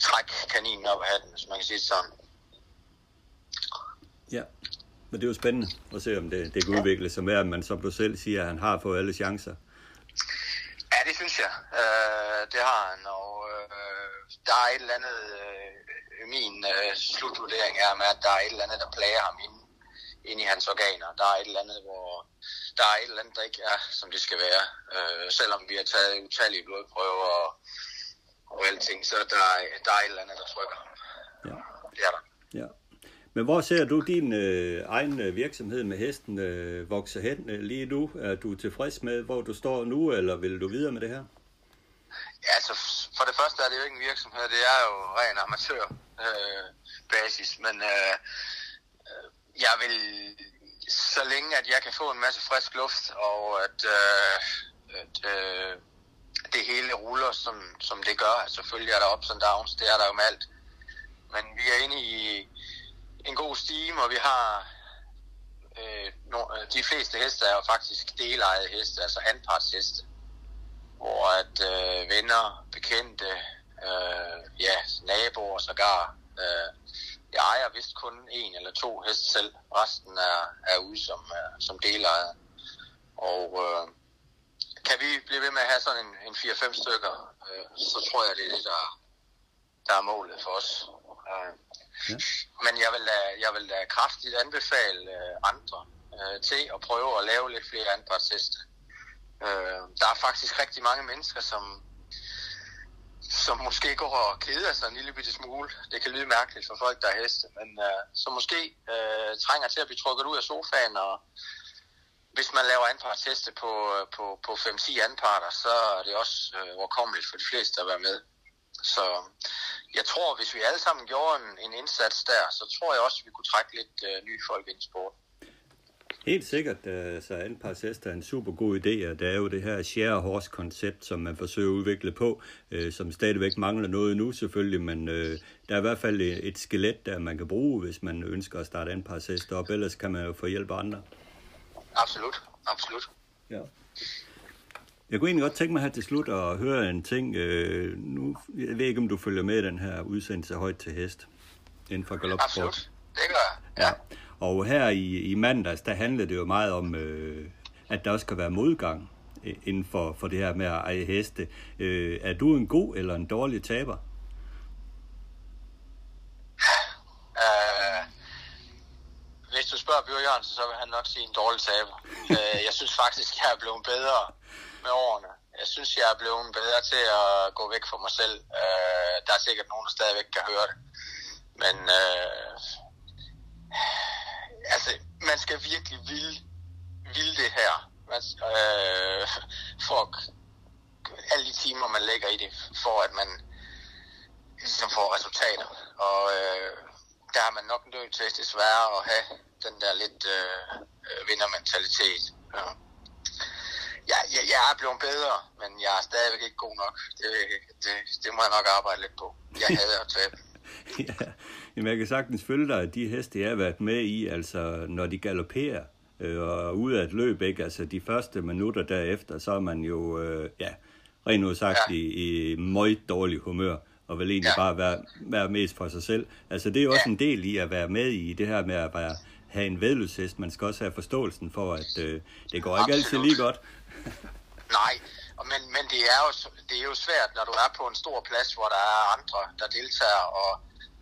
trække kaninen op af hatten, hvis man kan sige det sådan. Ja, men det er jo spændende at se, om det, det kan udvikle sig med, at man som du selv siger, at han har fået alle chancer. Ja, det synes jeg. Øh, det har han, og øh, der er et eller andet, øh, min øh, slutvurdering er med, at der er et eller andet, der plager ham inde, inde i hans organer. Der er et eller andet, hvor der er et eller andet, der ikke er, som det skal være. Øh, selvom vi har taget utallige blodprøver og, og alting, så der, der er et eller andet, der trykker ham. Ja. Det er der. Ja. Men hvor ser du din øh, egen øh, virksomhed med hesten øh, vokse hen øh, lige nu? Er du tilfreds med, hvor du står nu, eller vil du videre med det her? Ja, altså for det første er det jo ikke en virksomhed, det er jo ren amatør øh, basis, men øh, øh jeg vil, så længe at jeg kan få en masse frisk luft, og at, øh, at øh, det hele ruller, som, som det gør, selvfølgelig er der ups and downs, det er der jo med alt, men vi er inde i en god stime, og vi har øh, no, øh, de fleste heste er jo faktisk delejede heste, altså anpartsheste, hvor at øh, venner, bekendte, øh, ja, naboer sågar, øh, jeg ejer vist kun en eller to heste selv, resten er, er ude som, øh, som delejede. Og øh, kan vi blive ved med at have sådan en, en 4-5 stykker, øh, så tror jeg, det er det, der, der er målet for os. Øh, Ja. Men jeg vil, da, jeg vil da kraftigt anbefale øh, andre øh, til at prøve at lave lidt flere anpartsheste. Øh, der er faktisk rigtig mange mennesker, som, som måske går og keder sig en lille bitte smule. Det kan lyde mærkeligt for folk, der er heste, men øh, som måske øh, trænger til at blive trukket ud af sofaen, og hvis man laver anpartsheste øh, på, på, på 5-10 anparter, så er det også øh, overkommeligt for de fleste at være med. Så jeg tror, hvis vi alle sammen gjorde en, en indsats der, så tror jeg også, at vi kunne trække lidt øh, nye folk ind i sporten. Helt sikkert, øh, så Anpars Hest er en super god idé, og det er jo det her share horse koncept, som man forsøger at udvikle på, øh, som stadigvæk mangler noget nu selvfølgelig, men øh, der er i hvert fald et skelet, der man kan bruge, hvis man ønsker at starte Anpars Hest op, ellers kan man jo få hjælp af andre. Absolut, absolut. Ja. Jeg kunne egentlig godt tænke mig her til slut at høre en ting. Øh, nu, jeg ved ikke, om du følger med den her udsendelse højt til hest inden for galopsport. Absolut, det gør jeg. Ja. ja. Og her i, i mandags, der handlede det jo meget om, øh, at der også skal være modgang inden for, for det her med at eje heste. Øh, er du en god eller en dårlig taber? Uh, hvis du spørger Bjørn Jørgensen, så vil han nok sige en dårlig taber. uh, jeg synes faktisk, jeg er blevet bedre med årene. Jeg synes, jeg er blevet bedre til at gå væk fra mig selv. Øh, der er sikkert nogen, der stadigvæk kan høre det. Men øh, altså, man skal virkelig ville, ville det her. Man, øh, for alle de timer, man lægger i det, for at man ligesom får resultater. Og øh, der er man nok nødt til desværre at have den der lidt øh, øh vindermentalitet. Ja. Ja, jeg, jeg er blevet bedre, men jeg er stadigvæk ikke god nok. Det, det, det må jeg nok arbejde lidt på. Jeg hader at tabe. [LAUGHS] ja, jamen jeg kan sagtens følge dig, at de heste, jeg har været med i, altså når de galopperer, øh, og ud af et løb, ikke? altså de første minutter derefter, så er man jo, øh, ja, rent ud sagt, ja. i, i meget dårlig humør, og vil egentlig ja. bare være, være mest for sig selv. Altså det er jo også ja. en del i at være med i det her med at være, have en vedløshest. Man skal også have forståelsen for, at øh, det går Absolut. ikke altid lige godt. Nej, men, men det, er jo, det er jo svært, når du er på en stor plads, hvor der er andre, der deltager, og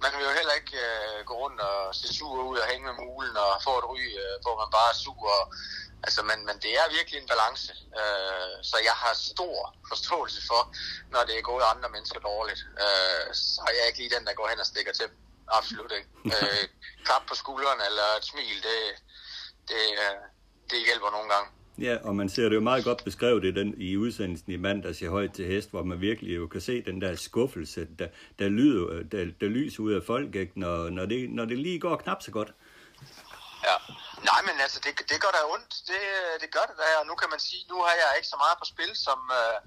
man vil jo heller ikke øh, gå rundt og se sur ud og hænge med mulen og få et ry, øh, hvor man bare er sur. Og, altså, men, men det er virkelig en balance. Øh, så jeg har stor forståelse for, når det er gået andre mennesker dårligt. Øh, så er jeg ikke lige den, der går hen og stikker til dem. Absolut ikke. Øh, [LAUGHS] klap på skulderen eller et smil, det, det, øh, det hjælper nogle gange. Ja, og man ser det jo meget godt beskrevet i, den, i udsendelsen i mandags i Højt til Hest, hvor man virkelig jo kan se den der skuffelse, der, der, lyder, der, der lyser ud af folk, ikke? Når, når, det, når det lige går knap så godt. Ja, nej, men altså, det, det gør da ondt. Det, det gør det da, og nu kan man sige, nu har jeg ikke så meget på spil som, øh,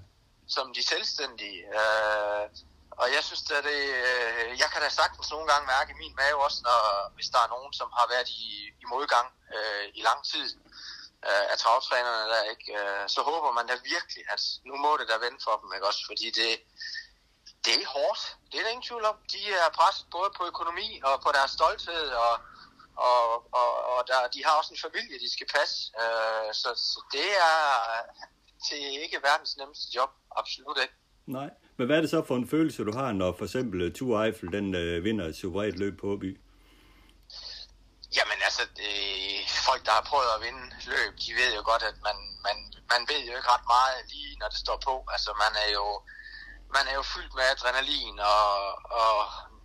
som de selvstændige. Øh, og jeg synes, at det, øh, jeg kan da sagtens nogle gange mærke i min mave også, når, hvis der er nogen, som har været i, i modgang øh, i lang tid øh, af travtrænerne der, ikke? Øh, så håber man da virkelig, at nu må det da vende for dem, ikke også? Fordi det, det er hårdt. Det er der ingen tvivl om. De er presset både på økonomi og på deres stolthed, og, og, og, og der, de har også en familie, de skal passe. Øh, så, så det er til ikke verdens nemmeste job. Absolut ikke. Nej, men hvad er det så for en følelse, du har, når for eksempel Tour Eiffel den øh, vinder et suverænt løb på Åby? Jamen altså, det, folk, der har prøvet at vinde løb, de ved jo godt, at man, man, man ved jo ikke ret meget lige, når det står på. Altså, man er jo, man er jo fyldt med adrenalin, og, og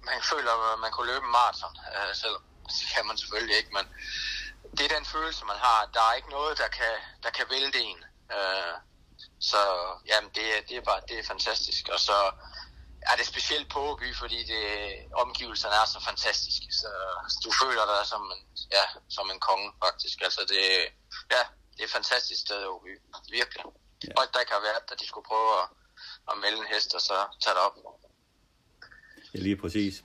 man føler, at man kunne løbe en maraton, øh, selv det kan man selvfølgelig ikke, men det er den følelse, man har. Der er ikke noget, der kan, der kan vælte en. Øh, så jamen, det, det, er bare det er fantastisk. Og så er det specielt på Åby, fordi det, omgivelserne er så fantastiske. Så du føler dig som en, ja, som en konge, faktisk. Altså det, ja, det er et fantastisk sted Åby. Virkelig. Ja. Og der kan være, at de skulle prøve at, at melde en hest, og så tage det op. Ja, lige præcis.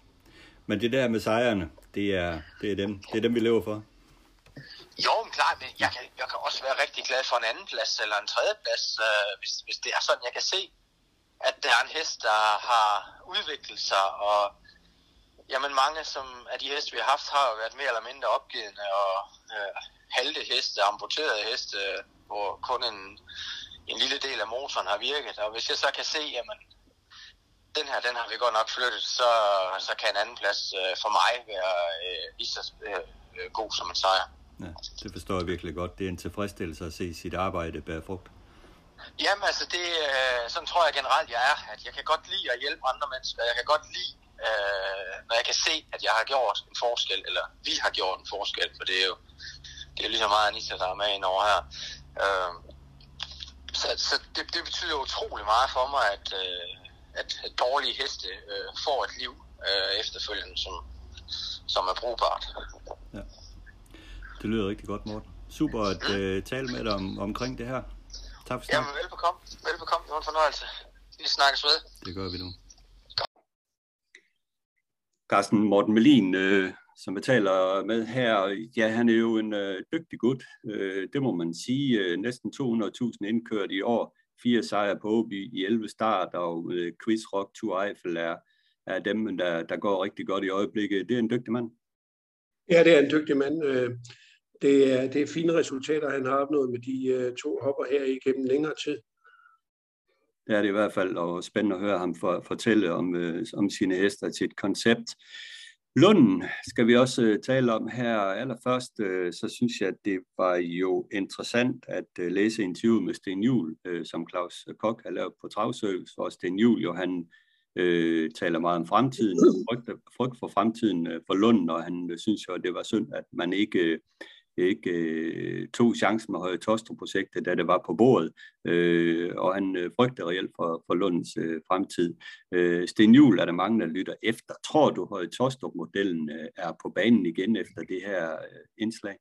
Men det der med sejrene, det er, det er, dem, det er dem, vi lever for. Jo, men klart, men jeg kan, jeg kan også være rigtig glad for en anden plads eller en tredje plads, øh, hvis, hvis det er sådan, jeg kan se, at der er en hest, der har udviklet sig, og jamen mange som af de heste, vi har haft, har jo været mere eller mindre opgivende, og øh, halte heste, amputerede heste, hvor kun en, en lille del af motoren har virket. Og hvis jeg så kan se, jamen, den her, den har vi godt nok flyttet, så, så kan en anden plads øh, for mig være øh, lige så øh, øh god som en sejr. Ja, det forstår jeg virkelig godt. Det er en tilfredsstillelse at se sit arbejde bære frugt. Jamen altså, det, øh, sådan tror jeg generelt, jeg er. At jeg kan godt lide at hjælpe andre mennesker. Jeg kan godt lide, øh, når jeg kan se, at jeg har gjort en forskel, eller vi har gjort en forskel, for det er jo det er lige så meget Anissa, der er med ind over her. Øh, så så det, det betyder utrolig meget for mig, at, øh, at dårlige heste øh, får et liv øh, efterfølgende, som, som er brugbart. Ja. Det lyder rigtig godt, Morten. Super at øh, tale med dig om, omkring det her. Tak for snakken. Jamen, velbekomme. Velbekomme. Det var en fornøjelse. Vi snakkes ved. Det gør vi nu. Carsten Morten Melin, øh, som vi taler med her, ja, han er jo en øh, dygtig gut. Øh, det må man sige. Øh, næsten 200.000 indkørt i år. Fire sejre på Åby i 11 start, og øh, Quiz Rock Tour Eiffel er, er dem, der, der går rigtig godt i øjeblikket. Det er en dygtig mand. Ja, det er en dygtig mand. Øh, det er, det er fine resultater, han har opnået med de øh, to hopper her igennem længere tid. Det er det i hvert fald, og spændende at høre ham for, fortælle om, øh, om sine hester til et koncept. Lunden skal vi også øh, tale om her. Allerførst, øh, så synes jeg, at det var jo interessant at øh, læse interviewet med Sten Juhl, som Claus Kok har lavet på Travservice, og Sten Juhl jo, han øh, taler meget om fremtiden, frygt, frygt for fremtiden for Lunden, og han synes jo, at det var synd, at man ikke Øh, ikke øh, tog chancen med Høje Tostrup-projektet, da det var på bordet, øh, og han øh, frygter reelt for, for Lunds øh, fremtid. Øh, Sten Juhl er der mange, der lytter efter. Tror du, Høje Tostrup-modellen øh, er på banen igen efter det her øh, indslag?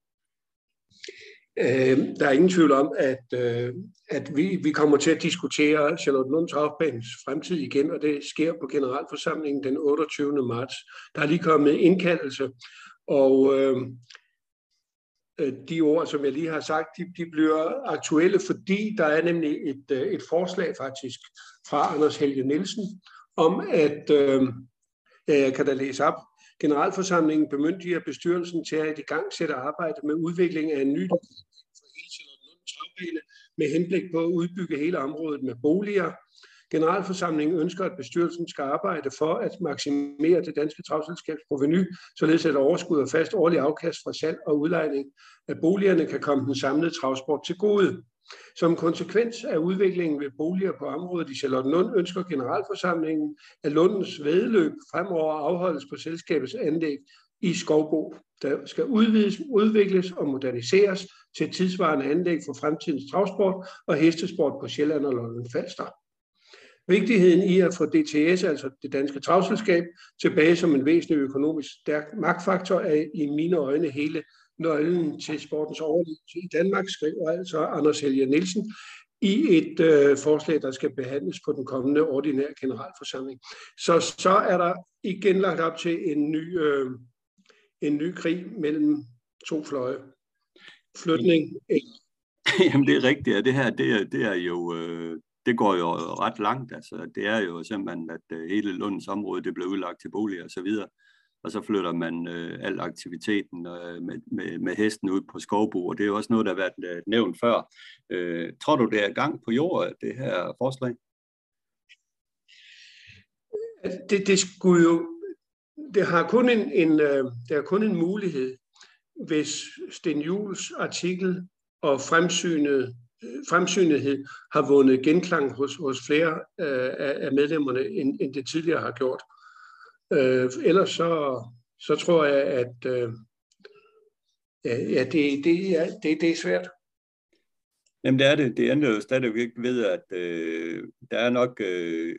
Øh, der er ingen tvivl om, at, øh, at vi, vi kommer til at diskutere Charlotte Lunds Travbanens fremtid igen, og det sker på generalforsamlingen den 28. marts. Der er lige kommet indkaldelse, og Øh, Øh, de ord, som jeg lige har sagt, de, de bliver aktuelle, fordi der er nemlig et, øh, et forslag faktisk fra Anders Helge Nielsen om, at, øh, jeg kan da læse op, Generalforsamlingen bemyndiger bestyrelsen til at i gang sætte arbejde med udvikling af en ny med henblik på at udbygge hele området med boliger. Generalforsamlingen ønsker, at bestyrelsen skal arbejde for at maksimere det danske travselskabs proveny, således at overskud og fast årlig afkast fra salg og udlejning af boligerne kan komme den samlede travsport til gode. Som konsekvens af udviklingen ved boliger på området i Charlottenlund ønsker generalforsamlingen, at Lundens vedløb fremover afholdes på selskabets anlæg i Skovbo, der skal udvides, udvikles og moderniseres til tidsvarende anlæg for fremtidens travsport og hestesport på Sjælland og Lolland Falster. Vigtigheden i at få DTS, altså det danske travselskab, tilbage som en væsentlig økonomisk stærk magtfaktor er i mine øjne hele nøglen til sportens overlevelse i Danmark, skriver altså Anders Helge Nielsen i et øh, forslag, der skal behandles på den kommende ordinære generalforsamling. Så, så er der igen lagt op til en ny, øh, en ny krig mellem to fløje. Flytning. [LAUGHS] Jamen det er rigtigt, og det her det er, det er jo øh, det går jo ret langt. Altså, det er jo simpelthen, at øh, hele Lunds område det bliver udlagt til boliger og så videre og så flytter man øh, al aktiviteten øh, med, med, med hesten ud på skovbo, og det er jo også noget, der har været øh, nævnt før. Øh, tror du, det er gang på jord, det her forslag? Det, det skulle jo, det har kun en, en, øh, det er kun en mulighed, hvis Sten Jules artikel og fremsynet, fremsynethed har vundet genklang hos, hos flere øh, af medlemmerne, end, end det tidligere har gjort. Øh, ellers så, så tror jeg, at øh, ja, det, det, er, det, det er svært. Jamen det er det. Det ændrer jo stadigvæk ved, at øh, der er nok øh,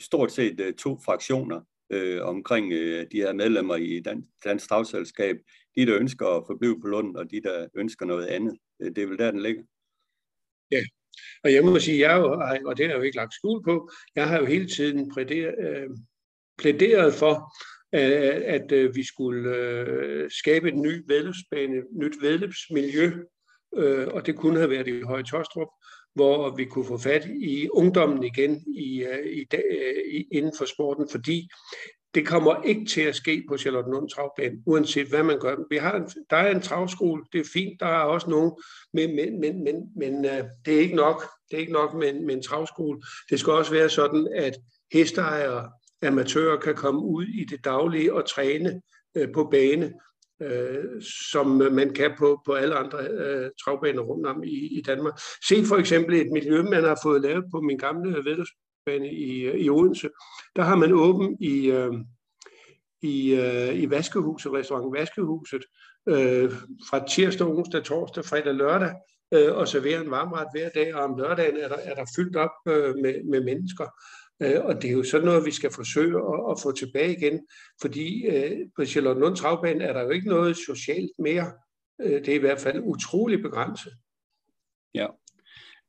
stort set øh, to fraktioner øh, omkring øh, de her medlemmer i Dan Dansk Stavselskab. De, der ønsker at forblive på Lund, og de, der ønsker noget andet. Øh, det er vel der, den ligger. Og jeg må sige, jeg jo, og det har jeg jo ikke lagt skjul på, jeg har jo hele tiden præderet, øh, plæderet for, at, at øh, vi skulle øh, skabe et nyt vedløbsbane, nyt vedløbsmiljø, øh, og det kunne have været i Høje Tostrup, hvor vi kunne få fat i ungdommen igen i, øh, i, øh, i, inden for sporten, fordi det kommer ikke til at ske på Charlottenlund Travbane, uanset hvad man gør. Vi har en, der er en travskole, det er fint, der er også nogen, men, men, men, men, men øh, det er ikke nok. Det er ikke nok med, med en travskole. Det skal også være sådan, at hesteejere amatører kan komme ud i det daglige og træne øh, på bane, øh, som man kan på, på alle andre øh, travbaner rundt om i, i Danmark. Se for eksempel et miljø, man har fået lavet på min gamle vedløbsbane i, øh, i Odense. Der har man åben i, øh, i, øh, i Vaskehuset, restaurant Vaskehuset, øh, fra tirsdag, onsdag, torsdag, fredag, lørdag, øh, og serverer en varmret hver dag, og om lørdagen er der, er der fyldt op øh, med, med mennesker. Øh, og det er jo sådan noget, vi skal forsøge at, at få tilbage igen, fordi øh, på Charlotte Travbane er der jo ikke noget socialt mere. Øh, det er i hvert fald utrolig begrænset. Ja.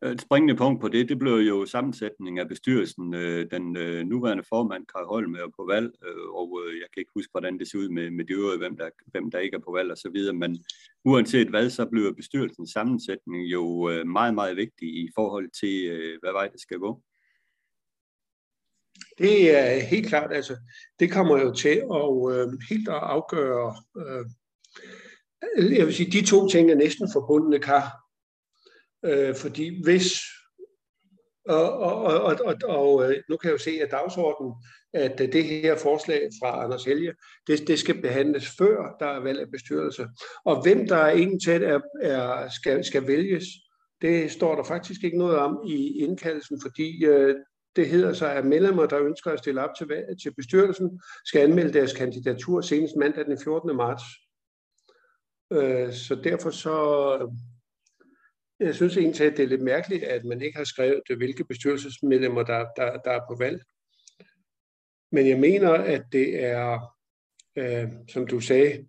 Øh, et springende punkt på det, det blev jo sammensætning af bestyrelsen. Øh, den øh, nuværende formand, Kaj Holm, er på valg, og jeg kan ikke huske, hvordan det ser ud med, med de øvrige, hvem der, hvem der ikke er på valg og så videre, men uanset hvad, så bliver bestyrelsens sammensætning jo meget, meget vigtig i forhold til, hvad vej det skal gå. Det er helt klart, altså, det kommer jo til at øh, helt at afgøre, øh, jeg vil sige, de to ting er næsten forbundne kar. Øh, fordi hvis, og, og, og, og, og øh, nu kan jeg jo se af dagsordenen, at øh, det her forslag fra Anders Helge, det, det skal behandles før der er valg af bestyrelse. Og hvem der er ingen tæt er, er, skal, skal vælges, det står der faktisk ikke noget om i indkaldelsen, fordi øh, det hedder sig, at medlemmer, der ønsker at stille op til, til bestyrelsen, skal anmelde deres kandidatur senest mandag den 14. marts. Øh, så derfor så, jeg synes egentlig, at det er lidt mærkeligt, at man ikke har skrevet, hvilke bestyrelsesmedlemmer, der, der, der er på valg. Men jeg mener, at det er, øh, som du sagde,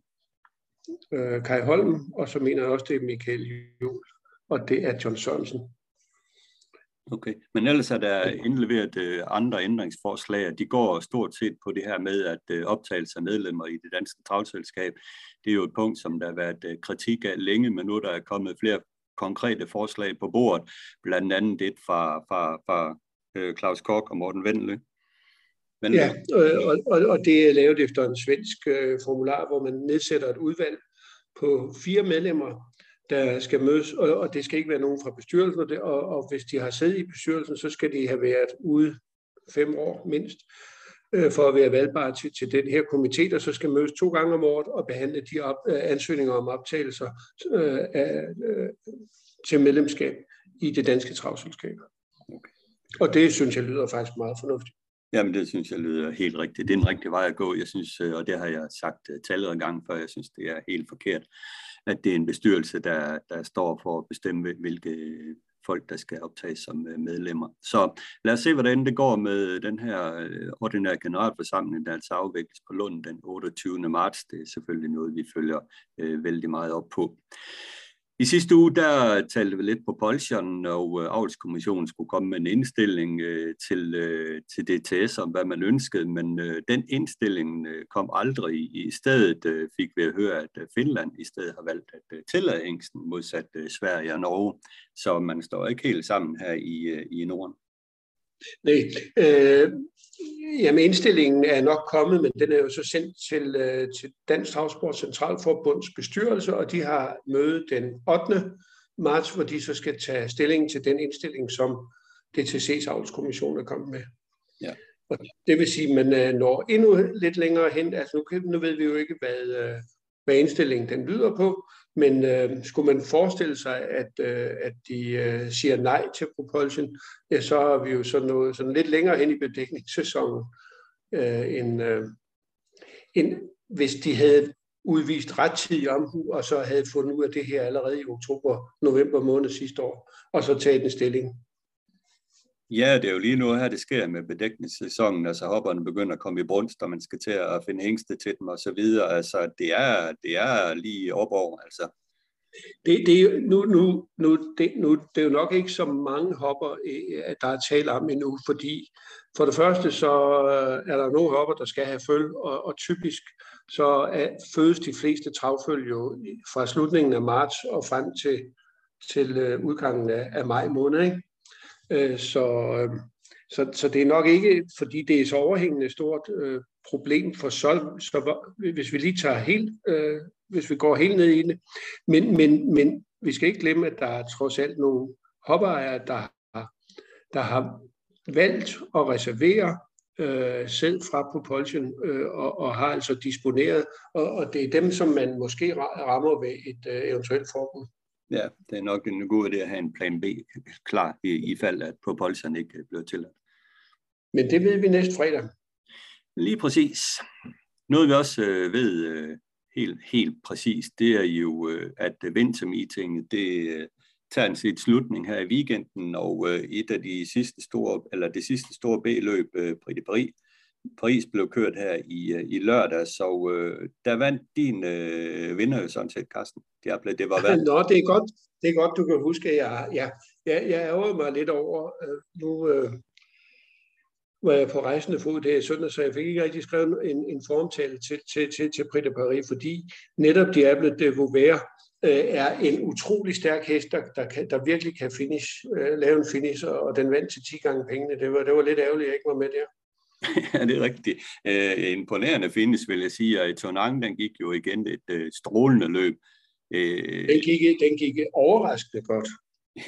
øh, Kai Holm, og så mener jeg også, det er Michael Juhl, og det er John Sørensen. Okay, men ellers er der indleveret øh, andre ændringsforslag, og de går stort set på det her med, at øh, optagelse af medlemmer i det danske travselskab, det er jo et punkt, som der har været øh, kritik af længe, men nu der er kommet flere konkrete forslag på bordet, blandt andet et fra, fra, fra øh, Claus Kork og Morten Vendelø. Men, ja, øh, og, og, og det er lavet efter en svensk øh, formular, hvor man nedsætter et udvalg på fire medlemmer, der skal mødes, og, og det skal ikke være nogen fra bestyrelsen, og, det, og, og hvis de har siddet i bestyrelsen, så skal de have været ude fem år mindst, øh, for at være valgbare til, til den her komité, der så skal mødes to gange om året og behandle de op, øh, ansøgninger om optagelser øh, af, øh, til medlemskab i det danske travselskab. Okay. Og det synes jeg lyder faktisk meget fornuftigt. Jamen, det synes jeg lyder helt rigtigt. Det er en rigtig vej at gå. Jeg synes, øh, og det har jeg sagt øh, tallet af gange før, jeg synes, det er helt forkert, at det er en bestyrelse, der, der står for at bestemme, hvilke folk, der skal optages som øh, medlemmer. Så lad os se, hvordan det går med øh, den her øh, ordinære generalforsamling, der altså afvikles på Lund den 28. marts. Det er selvfølgelig noget, vi følger øh, vældig meget op på. I sidste uge, der talte vi lidt på Polsjon, og øh, avlskommissionen skulle komme med en indstilling øh, til, øh, til DTS om, hvad man ønskede, men øh, den indstilling øh, kom aldrig. I stedet øh, fik vi at høre, at øh, Finland i stedet har valgt at øh, tillade hængsten modsat øh, Sverige og Norge, så man står ikke helt sammen her i, øh, i Norden. Nej, øh, jamen indstillingen er nok kommet, men den er jo så sendt til, øh, til Dansk Travsport Centralforbunds bestyrelse, og de har møde den 8. marts, hvor de så skal tage stilling til den indstilling, som DTC's avlskommission er kommet med. Ja. Og det vil sige, at man øh, når endnu lidt længere hen. Altså nu, nu ved vi jo ikke, hvad, øh, hvad indstillingen den lyder på, men øh, skulle man forestille sig, at, øh, at de øh, siger nej til propulsion, ja, så er vi jo sådan, noget, sådan lidt længere hen i bedækningssæsonen, øh, end, øh, end hvis de havde udvist rettidig omhu, og så havde fundet ud af det her allerede i oktober, november måned sidste år, og så taget en stilling. Ja, det er jo lige nu her, det sker med bedækningssæsonen, altså hopperne begynder at komme i brunst, og man skal til at finde hængste til dem og så videre. Altså, det er, det er lige op over, altså. Det, det, nu, nu, nu, det, nu, det er jo nok ikke så mange hopper, øh, der er tale om endnu, fordi for det første så øh, er der nogle hopper, der skal have føl, og, og typisk så er, fødes de fleste travføl jo fra slutningen af marts og frem til, til udgangen af, af maj måned. Ikke? Øh, så, øh, så, så det er nok ikke, fordi det er så overhængende stort øh, problem for Sol, så hvis vi lige tager helt, øh, hvis vi går helt ned i det. Men, men, men vi skal ikke glemme, at der er trods alt nogle hopperejere, der har, der har valgt at reservere øh, selv fra propulsion øh, og, og har altså disponeret, og, og det er dem, som man måske rammer ved et øh, eventuelt forbud. Ja, det er nok en god idé at have en plan B klar i, i fald, at propulsion ikke bliver tilladt. Men det ved vi næste fredag. Lige præcis. Noget vi også øh, ved øh, helt, helt præcis, det er jo, øh, at vintermeetinget, det øh, tager en sit slutning her i weekenden, og øh, et af de sidste store, eller det sidste store B-løb, øh, Prix de Paris, Paris blev kørt her i, øh, i lørdag, så øh, der vandt din øh, vinder jo sådan set, Carsten. Det, det var [LAUGHS] vandt. Nå, det er godt, det er godt, du kan huske, at jeg, ja, jeg, jeg ærger mig lidt over, øh, nu øh, var jeg på rejsende fod det i søndag, så jeg fik ikke rigtig skrevet en, en formtale til, til, til, til Prix de Paris, fordi netop Diable de Vauvert øh, er en utrolig stærk hest, der, der, kan, der virkelig kan finish, øh, lave en finish, og den vandt til 10 gange pengene. Det var, det var lidt ærgerligt, at jeg ikke var med der. [LAUGHS] ja, det er rigtigt. Øh, imponerende findes, vil jeg sige, og Tonang, den gik jo igen et øh, strålende løb. Øh, den, gik, den gik overraskende godt.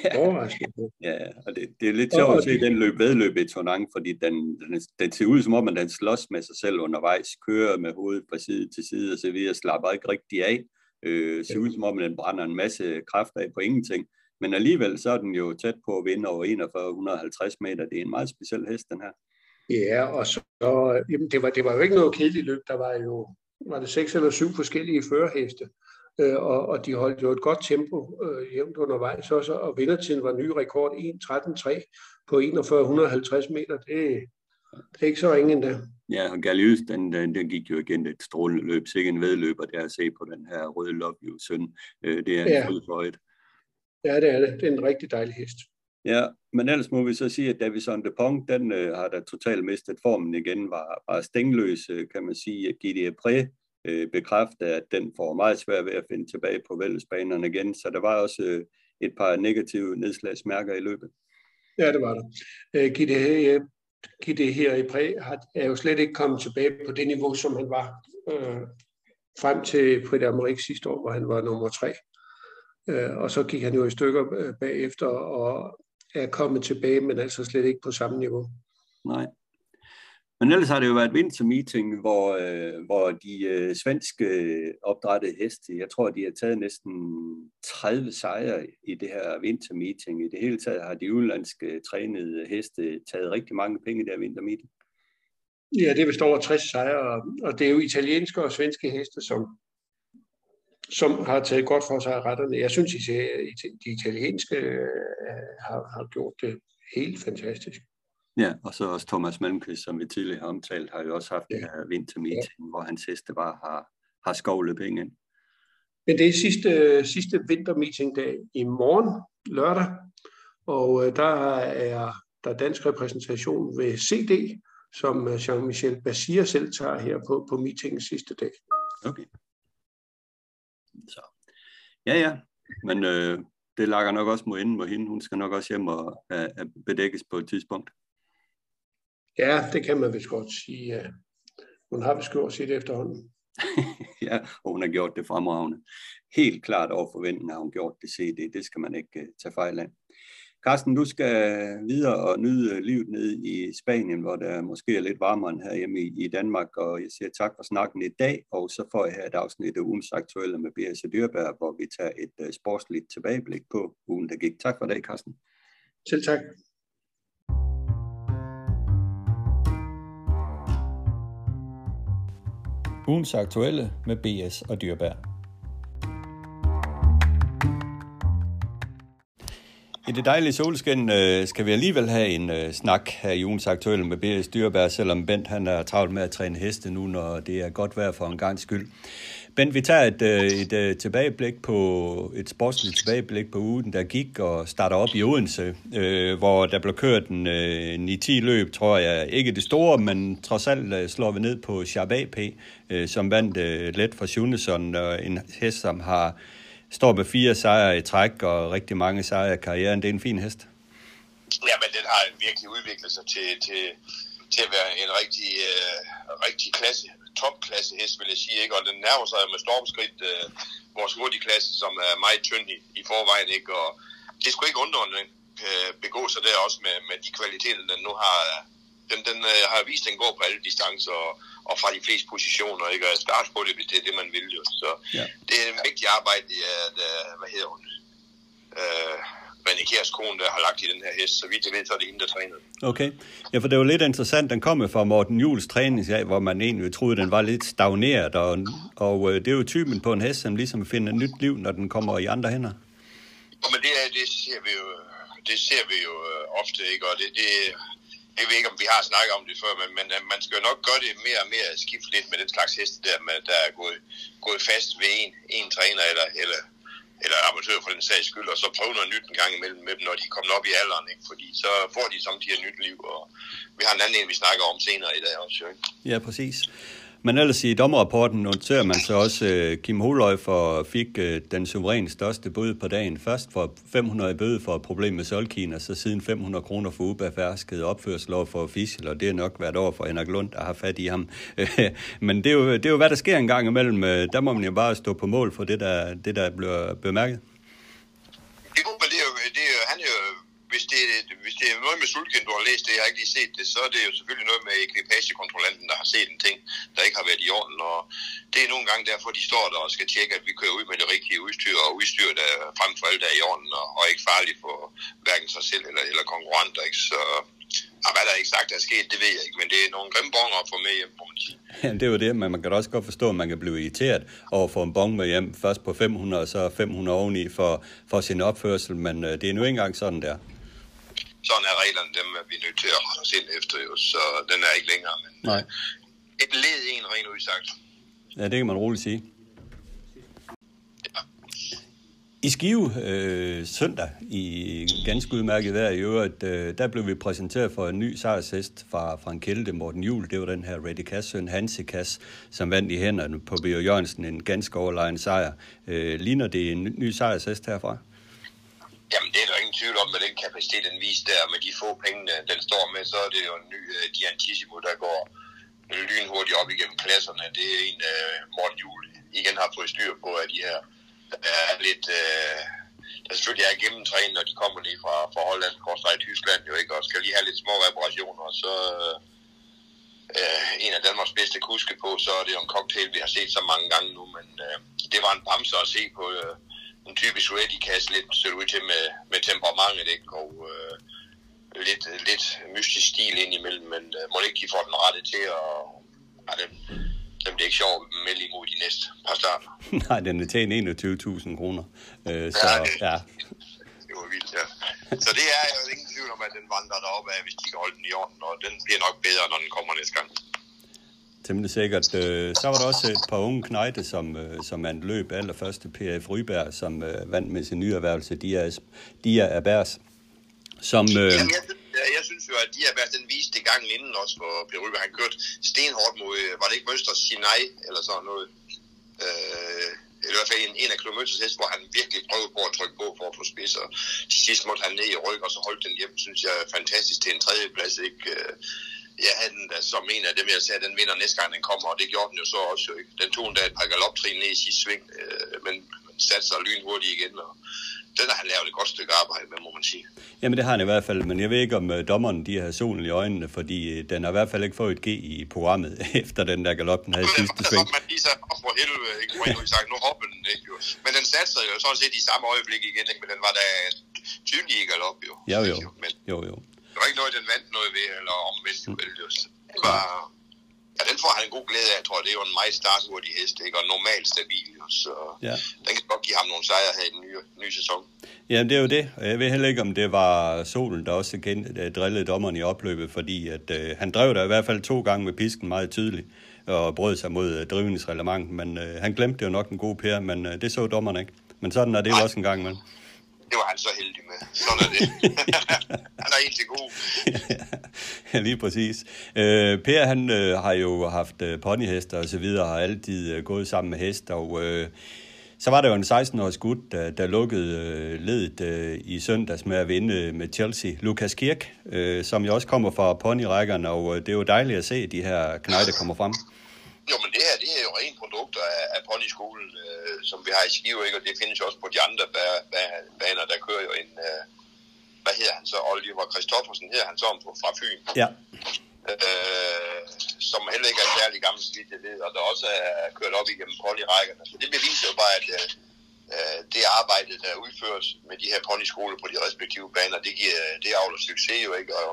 Ja, overraskende godt. ja og det, det er lidt sjovt at se den løb vedløb i Tonang, fordi den, den, den ser ud som om, at den slås med sig selv undervejs, kører med hovedet fra side til side og så videre, slapper ikke rigtig af. Øh, ser ud som om, at den brænder en masse kraft af på ingenting. Men alligevel så er den jo tæt på at vinde over 4150 meter. Det er en meget speciel hest, den her. Ja, og så, jamen det, var, det var jo ikke noget kedeligt løb. Der var jo var det seks eller syv forskellige førerheste, øh, og, og de holdt jo et godt tempo øh, jævnt undervejs også, og vindertiden var ny rekord 1.13.3 på 4150 meter. Det, det er ikke så ringe endda. Ja, og Galius, den, den, den gik jo igen et strålende løb, sikkert en vedløber, der at se på den her røde Love You søn. Øh, det er en ja. fod Ja, det er det. Det er en rigtig dejlig hest. Ja, men ellers må vi så sige, at Davison de Pong, den øh, har da totalt mistet formen igen, var, var stængløs, øh, kan man sige. Gidi Pré øh, bekræfter, at den får meget svært ved at finde tilbage på vældesbanerne igen, så der var også øh, et par negative nedslagsmærker i løbet. Ja, det var der. Øh, Gidi, her i Præ er jo slet ikke kommet tilbage på det niveau, som han var øh, frem til Prix d'Amérique sidste år, hvor han var nummer tre. Øh, og så gik han jo i stykker øh, bagefter og er kommet tilbage, men altså slet ikke på samme niveau. Nej. Men ellers har det jo været vintermeeting, hvor, øh, hvor de øh, svenske opdrættede heste, jeg tror, de har taget næsten 30 sejre i det her vintermeeting. I det hele taget har de udenlandske trænede heste taget rigtig mange penge i det her vintermeeting. Ja, det vist over 60 sejre, og det er jo italienske og svenske heste, som, som har taget godt for sig af retterne. Jeg synes, at de italienske øh, har, har gjort det helt fantastisk. Ja, og så også Thomas Malmqvist, som vi tidligere har omtalt, har jo også haft ja. det her vintermeeting, ja. hvor hans heste bare har, har skovlet penge ind. Men det er sidste, sidste vintermeeting-dag i morgen, lørdag, og øh, der er der er dansk repræsentation ved CD, som øh, Jean-Michel Basir selv tager her på, på meetingens sidste dag. Okay. Så. Ja, ja. Men øh, det lager nok også mod inden mod hende. Hun skal nok også hjem og uh, bedækkes på et tidspunkt. Ja, det kan man vist godt sige. Hun har vist gjort sit efterhånden. [LAUGHS] ja, og hun har gjort det fremragende. Helt klart over forventninger har hun gjort det CD. Det skal man ikke uh, tage fejl af. Carsten, du skal videre og nyde livet ned i Spanien, hvor der måske er lidt varmere end herhjemme i, i Danmark, og jeg siger tak for snakken i dag, og så får jeg her et afsnit af ugens aktuelle med B.S. Dyrberg, hvor vi tager et uh, sportsligt tilbageblik på ugen, der gik. Tak for det, Carsten. Selv tak. Ugens aktuelle med BS og Dyrberg. I det dejlige solskin øh, skal vi alligevel have en øh, snak her i ugens aktuelle med BS Dyrberg, selvom Bent han er travlt med at træne heste nu, når det er godt vejr for en gang skyld. Bent, vi tager et, øh, et, øh, tilbageblik på et sportsligt tilbageblik på ugen, der gik og starter op i Odense, øh, hvor der blev kørt en, øh, en 10 løb, tror jeg. Ikke det store, men trods alt øh, slår vi ned på Sharp AP, øh, som vandt øh, let for Schunesson, øh, en hest, som har står med fire sejre i træk og rigtig mange sejre i karrieren. Det er en fin hest. Ja, men den har virkelig udviklet sig til, til, til at være en rigtig, øh, rigtig klasse, topklasse hest, vil jeg sige. Ikke? Og den nærmer sig med stormskridt øh, vores hurtige klasse, som er meget tynd i, i forvejen. Ikke? Og det skulle ikke undre, at den kan øh, begå sig der også med, med de kvaliteter, den nu har. Den, den uh, har vist, at den går på alle distancer, og, og fra de fleste positioner, ikke? Og starte på det, hvis det er det, man vil jo. Så ja. det er en vigtig arbejde, at, hvad hedder hun, øh, René Kjærs kone, der har lagt i den her hest, så vidt jeg ved, så er det hende, der træner. Okay. Ja, for det var lidt interessant, den kom fra Morten Jules træningsdag, hvor man egentlig troede, den var lidt stagneret, og, og øh, det er jo typen på en hest, som ligesom finder nyt liv, når den kommer i andre hænder. Og men det, er, det ser vi jo, det ser vi jo øh, ofte, ikke? Og det, det, jeg ved ikke, om vi har snakket om det før, men, men øh, man skal jo nok gøre det mere og mere skifte lidt med den slags heste der, med, der er gået, gået fast ved en, en træner eller, eller, eller amatør for den sags skyld, og så prøve noget nyt en gang imellem med dem, når de er kommet op i alderen, ikke? fordi så får de samtidig et nyt liv, og vi har en anden en, vi snakker om senere i dag også. Ikke? Ja, præcis. Men ellers i dommerrapporten noterer man så også, at Kim Holøj for fik øh, den suverænt største bøde på dagen. Først for 500 bøde for et problem med solkin, og så siden 500 kroner for ubefærsket opførsel over for official, og det er nok været over for Henrik Lund, der har fat i ham. [LAUGHS] Men det er, jo, det er jo, hvad der sker en gang imellem. Øh, der må man jo bare stå på mål for det, der, det, der bliver bemærket. Jo, men det er jo, det er jo, han er jo hvis det, hvis det er noget med sulken, du har læst det, jeg har ikke lige set det, så er det jo selvfølgelig noget med ekvipagekontrollanten, der har set en ting, der ikke har været i orden. Og det er nogle gange derfor, de står der og skal tjekke, at vi kører ud med det rigtige udstyr, og udstyr, der frem for alt er i orden, og, og ikke farligt for hverken sig selv eller, eller konkurrenter. Ikke? Så og hvad der ikke sagt er sket, det ved jeg ikke, men det er nogle grimme bonger at få med hjem, må man sige. Ja, [LAUGHS] det er jo det, men man kan også godt forstå, at man kan blive irriteret over at få en bong med hjem, først på 500, og så 500 oveni for, for sin opførsel, men øh, det er nu ikke engang sådan der sådan er reglerne, dem er vi nødt til at rette os ind efter, jo, så den er ikke længere. Men Nej. Et led en, rent udsagt. Ja, det kan man roligt sige. I Skive øh, søndag i ganske udmærket vejr i øvrigt, øh, der blev vi præsenteret for en ny sejrshest fra Frank Kjelde, Morten Jul. Det var den her Reddy Kass søn Hansi Kass, som vandt i hænderne på Bjørn Jørgensen en ganske overlegen sejr. Øh, ligner det en ny sejrshest herfra? Jamen, det er der ingen tvivl om, med den kapacitet, den viser der, med de få penge, den står med, så er det jo en ny øh, uh, Diantissimo, der går lynhurtigt op igennem klasserne. Det er en, uh, Morten Juhl igen har fået styr på at de her er lidt... Uh, der selvfølgelig er gennemtrænet, når de kommer lige fra, fra Holland, Korsvej i Tyskland, jo ikke, og skal lige have lidt små reparationer, og så øh, en af Danmarks bedste kuske på, så er det jo en cocktail, vi har set så mange gange nu, men øh, det var en bamse at se på øh, en typisk ready kasse, lidt ser ud til med, med temperamentet, ikke, og øh, lidt, lidt mystisk stil indimellem, men øh, må ikke de får den rette til, og ja, dem, dem det er ikke sjovt med lige imod de næste par starter. [LAUGHS] Nej, den er til 21.000 kroner. Øh, så, Ja, det- ja. Det var vildt, ja. Så det er jo ingen tvivl om, at den vandrer deroppe af, hvis de kan holde den i orden, og den bliver nok bedre, når den kommer næste gang. Temmelig sikkert. Øh, Så var der også et par unge knejte, som, øh, som man løb. Allerførste PF Ryberg, som øh, vandt med sin nye erhvervelse, Dia, Dia Abers. Som, øh, Jamen, jeg, synes- jeg, jeg synes jo, at Dia Abers, den viste det gangen inden også, hvor Per Ryberg, han kørte stenhårdt mod, øh, var det ikke Møsters Sinai, eller sådan noget. Øh, i hvert fald en, en af kilometers hest, hvor han virkelig prøvede på at trykke på for at få spids, og til sidst måtte han ned i ryg, og så holdt den hjem, synes jeg fantastisk til en tredje plads, ikke? Øh, jeg havde den da som en af dem, jeg sagde, den vinder næste gang den kommer, og det gjorde den jo så også jo ikke. Den tog endda et par galoptrin ned i sidste sving, øh, men, satte sig lynhurtigt igen, og den har han lavet et godt stykke arbejde med, må man sige. jamen det har han i hvert fald, men jeg ved ikke om øh, dommeren de har solen i øjnene, fordi øh, den har i hvert fald ikke fået et G i programmet, [LAUGHS] efter den der galop, den havde i sidste sving. Så man lige sagde, op for helvede, ikke? Jeg sagt, nu hopper den, ikke? Jo. Men den satte sig jo sådan set i samme øjeblik igen, ikke? Men den var da tydelig i galop, jo. Jo, jo. Men Jo, jo. Der var ikke noget, den vandt noget ved, eller omvendt, jo, vel, jo. Det var... Ja, den får han en god glæde af, jeg tror. Det er jo en meget starthurtig hest, ikke? Og normalt stabil. Så Ja. den kan godt give ham nogle sejre her i den nye, nye sæson. Jamen det er jo det, jeg ved heller ikke, om det var solen, der også igen øh, drillede dommeren i opløbet, fordi at, øh, han drev der i hvert fald to gange med pisken meget tydeligt, og brød sig mod øh, drivningsreglement, men øh, han glemte jo nok en god Per, men øh, det så dommeren ikke. Men sådan er det jo også en gang med. Det var han så heldig med. Sådan er det. [LAUGHS] han er helt til god. ja, lige præcis. Øh, per, han øh, har jo haft øh, ponyhester og så videre, har altid øh, gået sammen med hest, og øh, så var der jo en 16-års gut, der, der lukkede øh, ledet øh, i søndags med at vinde med Chelsea. Lukas Kirk, øh, som jo også kommer fra ponyrækkerne, og øh, det er jo dejligt at se de her knejder kommer frem. Jo, men det her, det er jo rent produkter af, af ponyskolen, øh, som vi har i Skive, ikke? og det findes også på de andre ba- ba- baner, der kører jo en, øh, hvad hedder han så, Oliver Christoffersen, hedder han så på, fra Fyn, Ja, øh, som heller ikke er særlig gammel, så vidt jeg ved, og der også er kørt op igennem ponyrækkerne. Så det beviser jo bare, at øh, øh, det arbejde, der udføres med de her ponyskoler på de respektive baner, det, giver, det avler succes jo ikke, og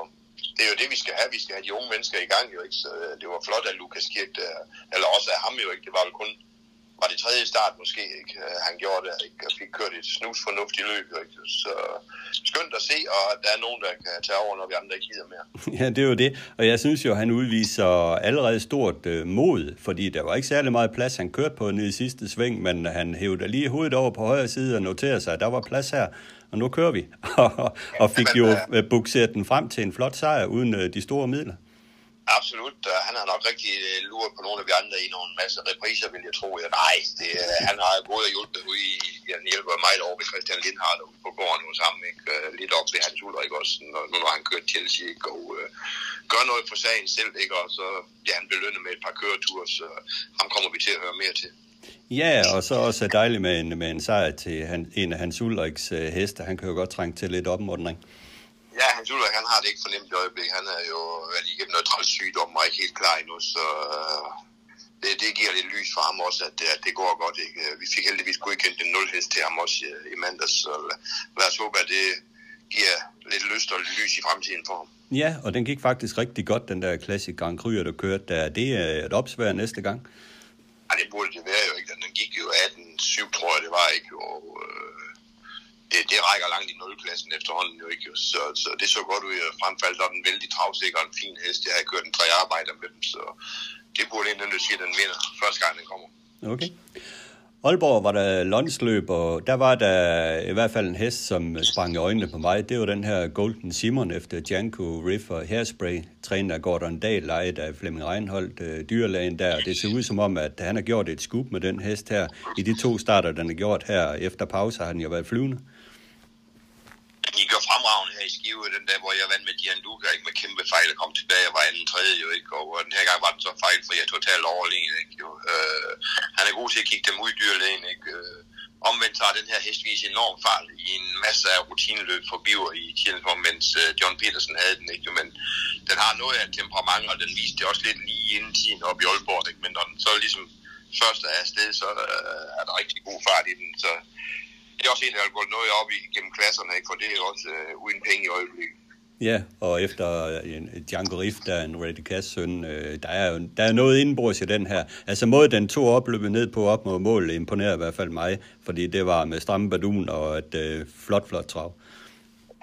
det er jo det, vi skal have. Vi skal have de unge mennesker i gang jo ikke, så øh, det var flot at Lukas Kirk, der, øh, eller også af ham jo ikke, det var jo kun var det tredje start måske, ikke? Øh, han gjorde det, ikke? og fik kørt et snus fornuftigt løb, jo ikke? så skønt at se, og at der er nogen, der kan tage over, når vi andre ikke gider mere. [LAUGHS] ja, det er jo det. Og jeg synes jo, han udviser allerede stort øh, mod, fordi der var ikke særlig meget plads, han kørte på nede i sidste sving, men han hævde lige hovedet over på højre side og noterede sig, at der var plads her, og nu kører vi. [LAUGHS] og fik jo øh, bukseret den frem til en flot sejr uden øh, de store midler. Absolut, og han har nok rigtig øh, luret på nogle af de andre i nogle masse repriser, vil jeg tro. Ja, nej, det, øh, [LAUGHS] han har både hjulpet ude i, han hjælper meget over ved Christian Lindhardt ude på gården hos ham, ikke? Øh, lidt op ved Hans Ulrik også, når, nu når han kørt Chelsea, ikke? og øh, gør noget for sagen selv, ikke? og så bliver han belønnet med et par køreture, så ham kommer vi til at høre mere til. Ja, og så også dejligt med en, med en sejr til han, en af Hans Ulriks øh, heste. Han kan jo godt trænge til lidt opmundring. Ja, Hans Ulrik, han har det ikke fornemt i øjeblikket. Han er jo været igennem noget træls sygdom og ikke helt klar endnu, så øh, det, det giver lidt lys for ham også, at, det- at det går godt. Ikke? Vi fik heldigvis godkendt en nulhest til ham også øh, i mandags, så lad os håbe, at det giver lidt lyst og lidt lys i fremtiden for ham. Ja, og den gik faktisk rigtig godt, den der Classic Grand Cru, der kørte der. Det er et opsvær næste gang. Ej, det burde det være jo ikke. Den gik jo 18-7, tror jeg, det var ikke. Og, øh, det, det rækker langt i 0-klassen efterhånden jo ikke. Så, så det så godt ud. Fremfaldt og den vældig travsikker og en fin hest. Jeg har kørt en tre arbejder med dem, så det burde egentlig sige, at den vinder første gang, den kommer. Okay. Aalborg var der landsløb, og der var der i hvert fald en hest, som sprang i øjnene på mig. Det var den her Golden Simon efter Janko Riff og Hairspray, træner af Gordon Dahl, lejet af Flemming Reinholdt, øh, dyrlægen der. Det ser ud som om, at han har gjort et skub med den hest her. I de to starter, den har gjort her efter pause, har den jo været flyvende. De fremragende her i Skive, den der, hvor jeg vandt med Dian Luka, ikke med kæmpe fejl, og kom tilbage og var anden tredje, jo ikke, og den her gang var den så fejlfri og totalt overlegen, ikke, jo. Øh, han er god til at kigge dem ud i dyrlægen, ikke, øh, Omvendt har den her hestvis enorm fart i en masse af rutineløb for biver i Tjellenborg, mens øh, John Petersen havde den. Ikke? Men den har noget af temperament, og den viste det også lidt lige inden tiden op i Aalborg. Ikke? Men når den så ligesom først er afsted, så øh, er der rigtig god fart i den. Så det er også en, der har gået noget op i gennem klasserne, ikke? for det er også øh, uden penge i øjeblikket. Ja, og efter en Django Riff, der er en Reddy Cass søn, øh, der, er, der er noget indenbords i den her. Altså måden den to opløbet ned på op mod mål, imponerer i hvert fald mig, fordi det var med stramme badun og et øh, flot, flot trav.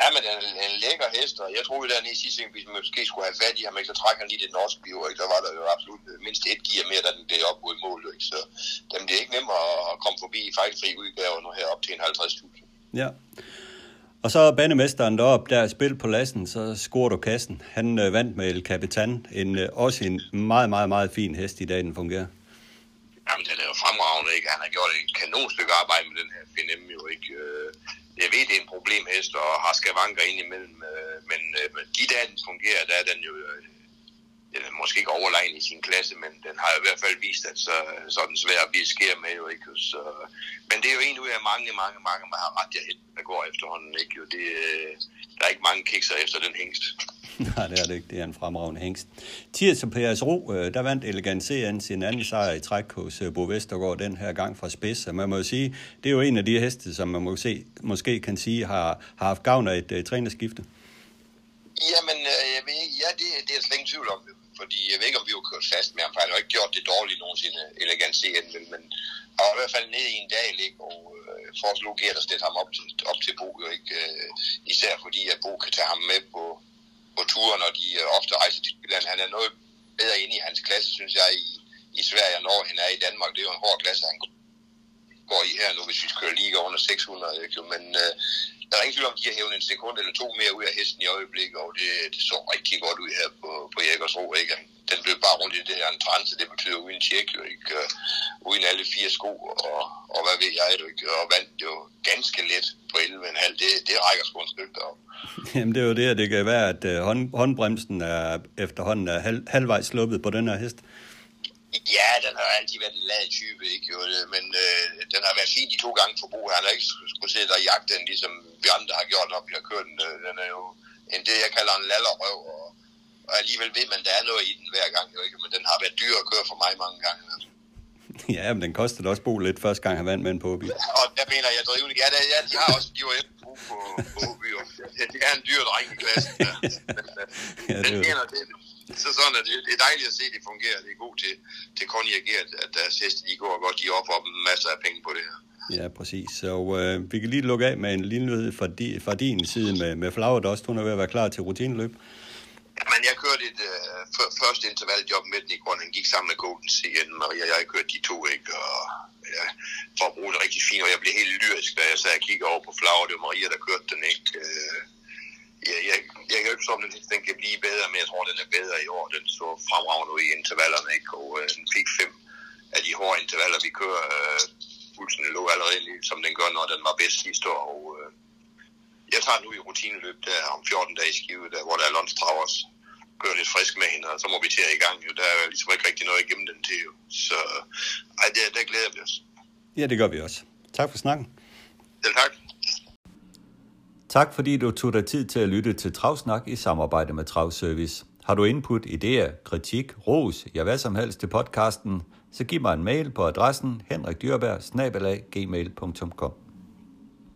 Ja, men en, en lækker hest, og jeg troede der i sidste gang, vi måske skulle have fat i ham, ikke, så trækker han lige det norske bio, ikke? der var der jo absolut mindst et gear mere, da den blev op mod mål, ikke? så dem det er ikke nemt at komme forbi i fejlfri udgave nu her op til en 50.000. Ja, og så banemesteren deroppe, der er spil på lassen, så scorer du kassen. Han øh, vandt med El Capitan, en, øh, også en meget, meget, meget fin hest i dag, den fungerer. Jamen, den er jo fremragende, ikke? Han har gjort et kanon stykke arbejde med den her FNM, jo ikke? Øh, jeg ved, det er en problemhest, og har skavanker ind imellem, øh, men øh, de dage, den fungerer, der er den jo øh, den er måske ikke overlegen i sin klasse, men den har i hvert fald vist, at så, så den svær at blive skær med. Jo, ikke? Så, men det er jo en ud af mange, mange, mange, man har ret jeg der går efterhånden. Ikke? Jo, det, der er ikke mange kikser efter den hængst. [LAUGHS] Nej, det er det ikke. Det er en fremragende hængst. Tirs og Pers Ro, øh, der vandt Elegant CN sin anden sejr i træk hos øh, Bo Vestergaard den her gang fra spids. Man må jo sige, det er jo en af de heste, som man må se, måske kan sige har, har haft gavn af et uh, trænerskifte. Jamen, jeg ved, ja, det, det er slet ingen tvivl om. Fordi jeg ved ikke, om vi har kørt fast med ham, for han har ikke gjort det dårligt nogensinde, elegant CN, men, men han var i hvert fald nede i en dag, ikke? og øh, foreslog Gert at stille ham op til, op til Bo, jo ikke? Øh, især fordi, at Bo kan tage ham med på, på turen, når de øh, ofte rejser til Jylland. Han er noget bedre inde i hans klasse, synes jeg, i, i Sverige, når han er i Danmark. Det er jo en hård klasse, han går i her nu, hvis vi kører lige under 600. Ikke? Men øh, der er ingen tvivl om, de har hævet en sekund eller to mere ud af hesten i øjeblikket, og det, det så rigtig godt ud her på, på Ro, ikke? Den blev bare rundt i det her trance, det betyder uden tjek, jo ikke? Øh, uden alle fire sko, og, og hvad ved jeg, du ikke? Og vandt jo ganske let på 11,5, det, det rækker sgu en stykke derop. Jamen det er jo det, at det kan være, at øh, hånd, håndbremsen er efterhånden er halv, halvvejs sluppet på den her hest. Ja, den har altid været en lad type, ikke jo, men øh, den har været fin de to gange for brug. Han har ikke skulle sidde og jagte den, ligesom vi andre har gjort, når vi har kørt den. Øh, den er jo en, det, jeg kalder en lallerøv, og, og alligevel ved man, der er noget i den hver gang, jo ikke, men den har været dyr at køre for mig mange gange. Altså. [LAUGHS] Ja, men den kostede også bo lidt første gang, han vandt med en påbi. [LAUGHS] Og der mener jeg drivende. Ja, der, ja, de har også, de var efter brug på, på. [LAUGHS] Ja, det er en dyr dreng i klassen. Ja. Ja, det, den mener, det, så sådan er det. Det er dejligt at se, at det fungerer. Det er god til, til Conny at, at deres heste, de går godt. De offer dem masser af penge på det her. Ja, præcis. Så øh, vi kan lige lukke af med en lille nyhed fra, di, fra din side med, med Flower Hun er ved at være klar til rutineløb. Jamen, jeg kørte et øh, første intervaljob med den i. Han gik sammen med Golden CN, Maria og jeg kørte de to, ikke? Og ja, for at bruge det rigtig fint, og jeg blev helt lyrisk, da jeg sagde, at jeg kigger over på Flower. Det var Maria, der kørte den, ikke? Øh, jeg, jeg, jeg kan jo ikke om den kan blive bedre, men jeg tror, den er bedre i år. Den så fremragende ud i intervallerne, ikke? og øh, den fik fem af de hårde intervaller, vi kører. Øh, pulsen lå allerede, som den gør, når den var bedst sidste år. Og, øh, jeg tager nu i rutineløb der om 14 dage i Skive, der, hvor der er Lundstrav også kører lidt frisk med hende, og så må vi til i gang. Jo. Der er ligesom ikke rigtig noget igennem den til. Jo. Så ej, det, der glæder vi os. Ja, det gør vi også. Tak for snakken. Selv tak. Tak fordi du tog dig tid til at lytte til Travsnak i samarbejde med Travservice. Har du input, idéer, kritik, ros, ja hvad som helst til podcasten, så giv mig en mail på adressen henrikdyrberg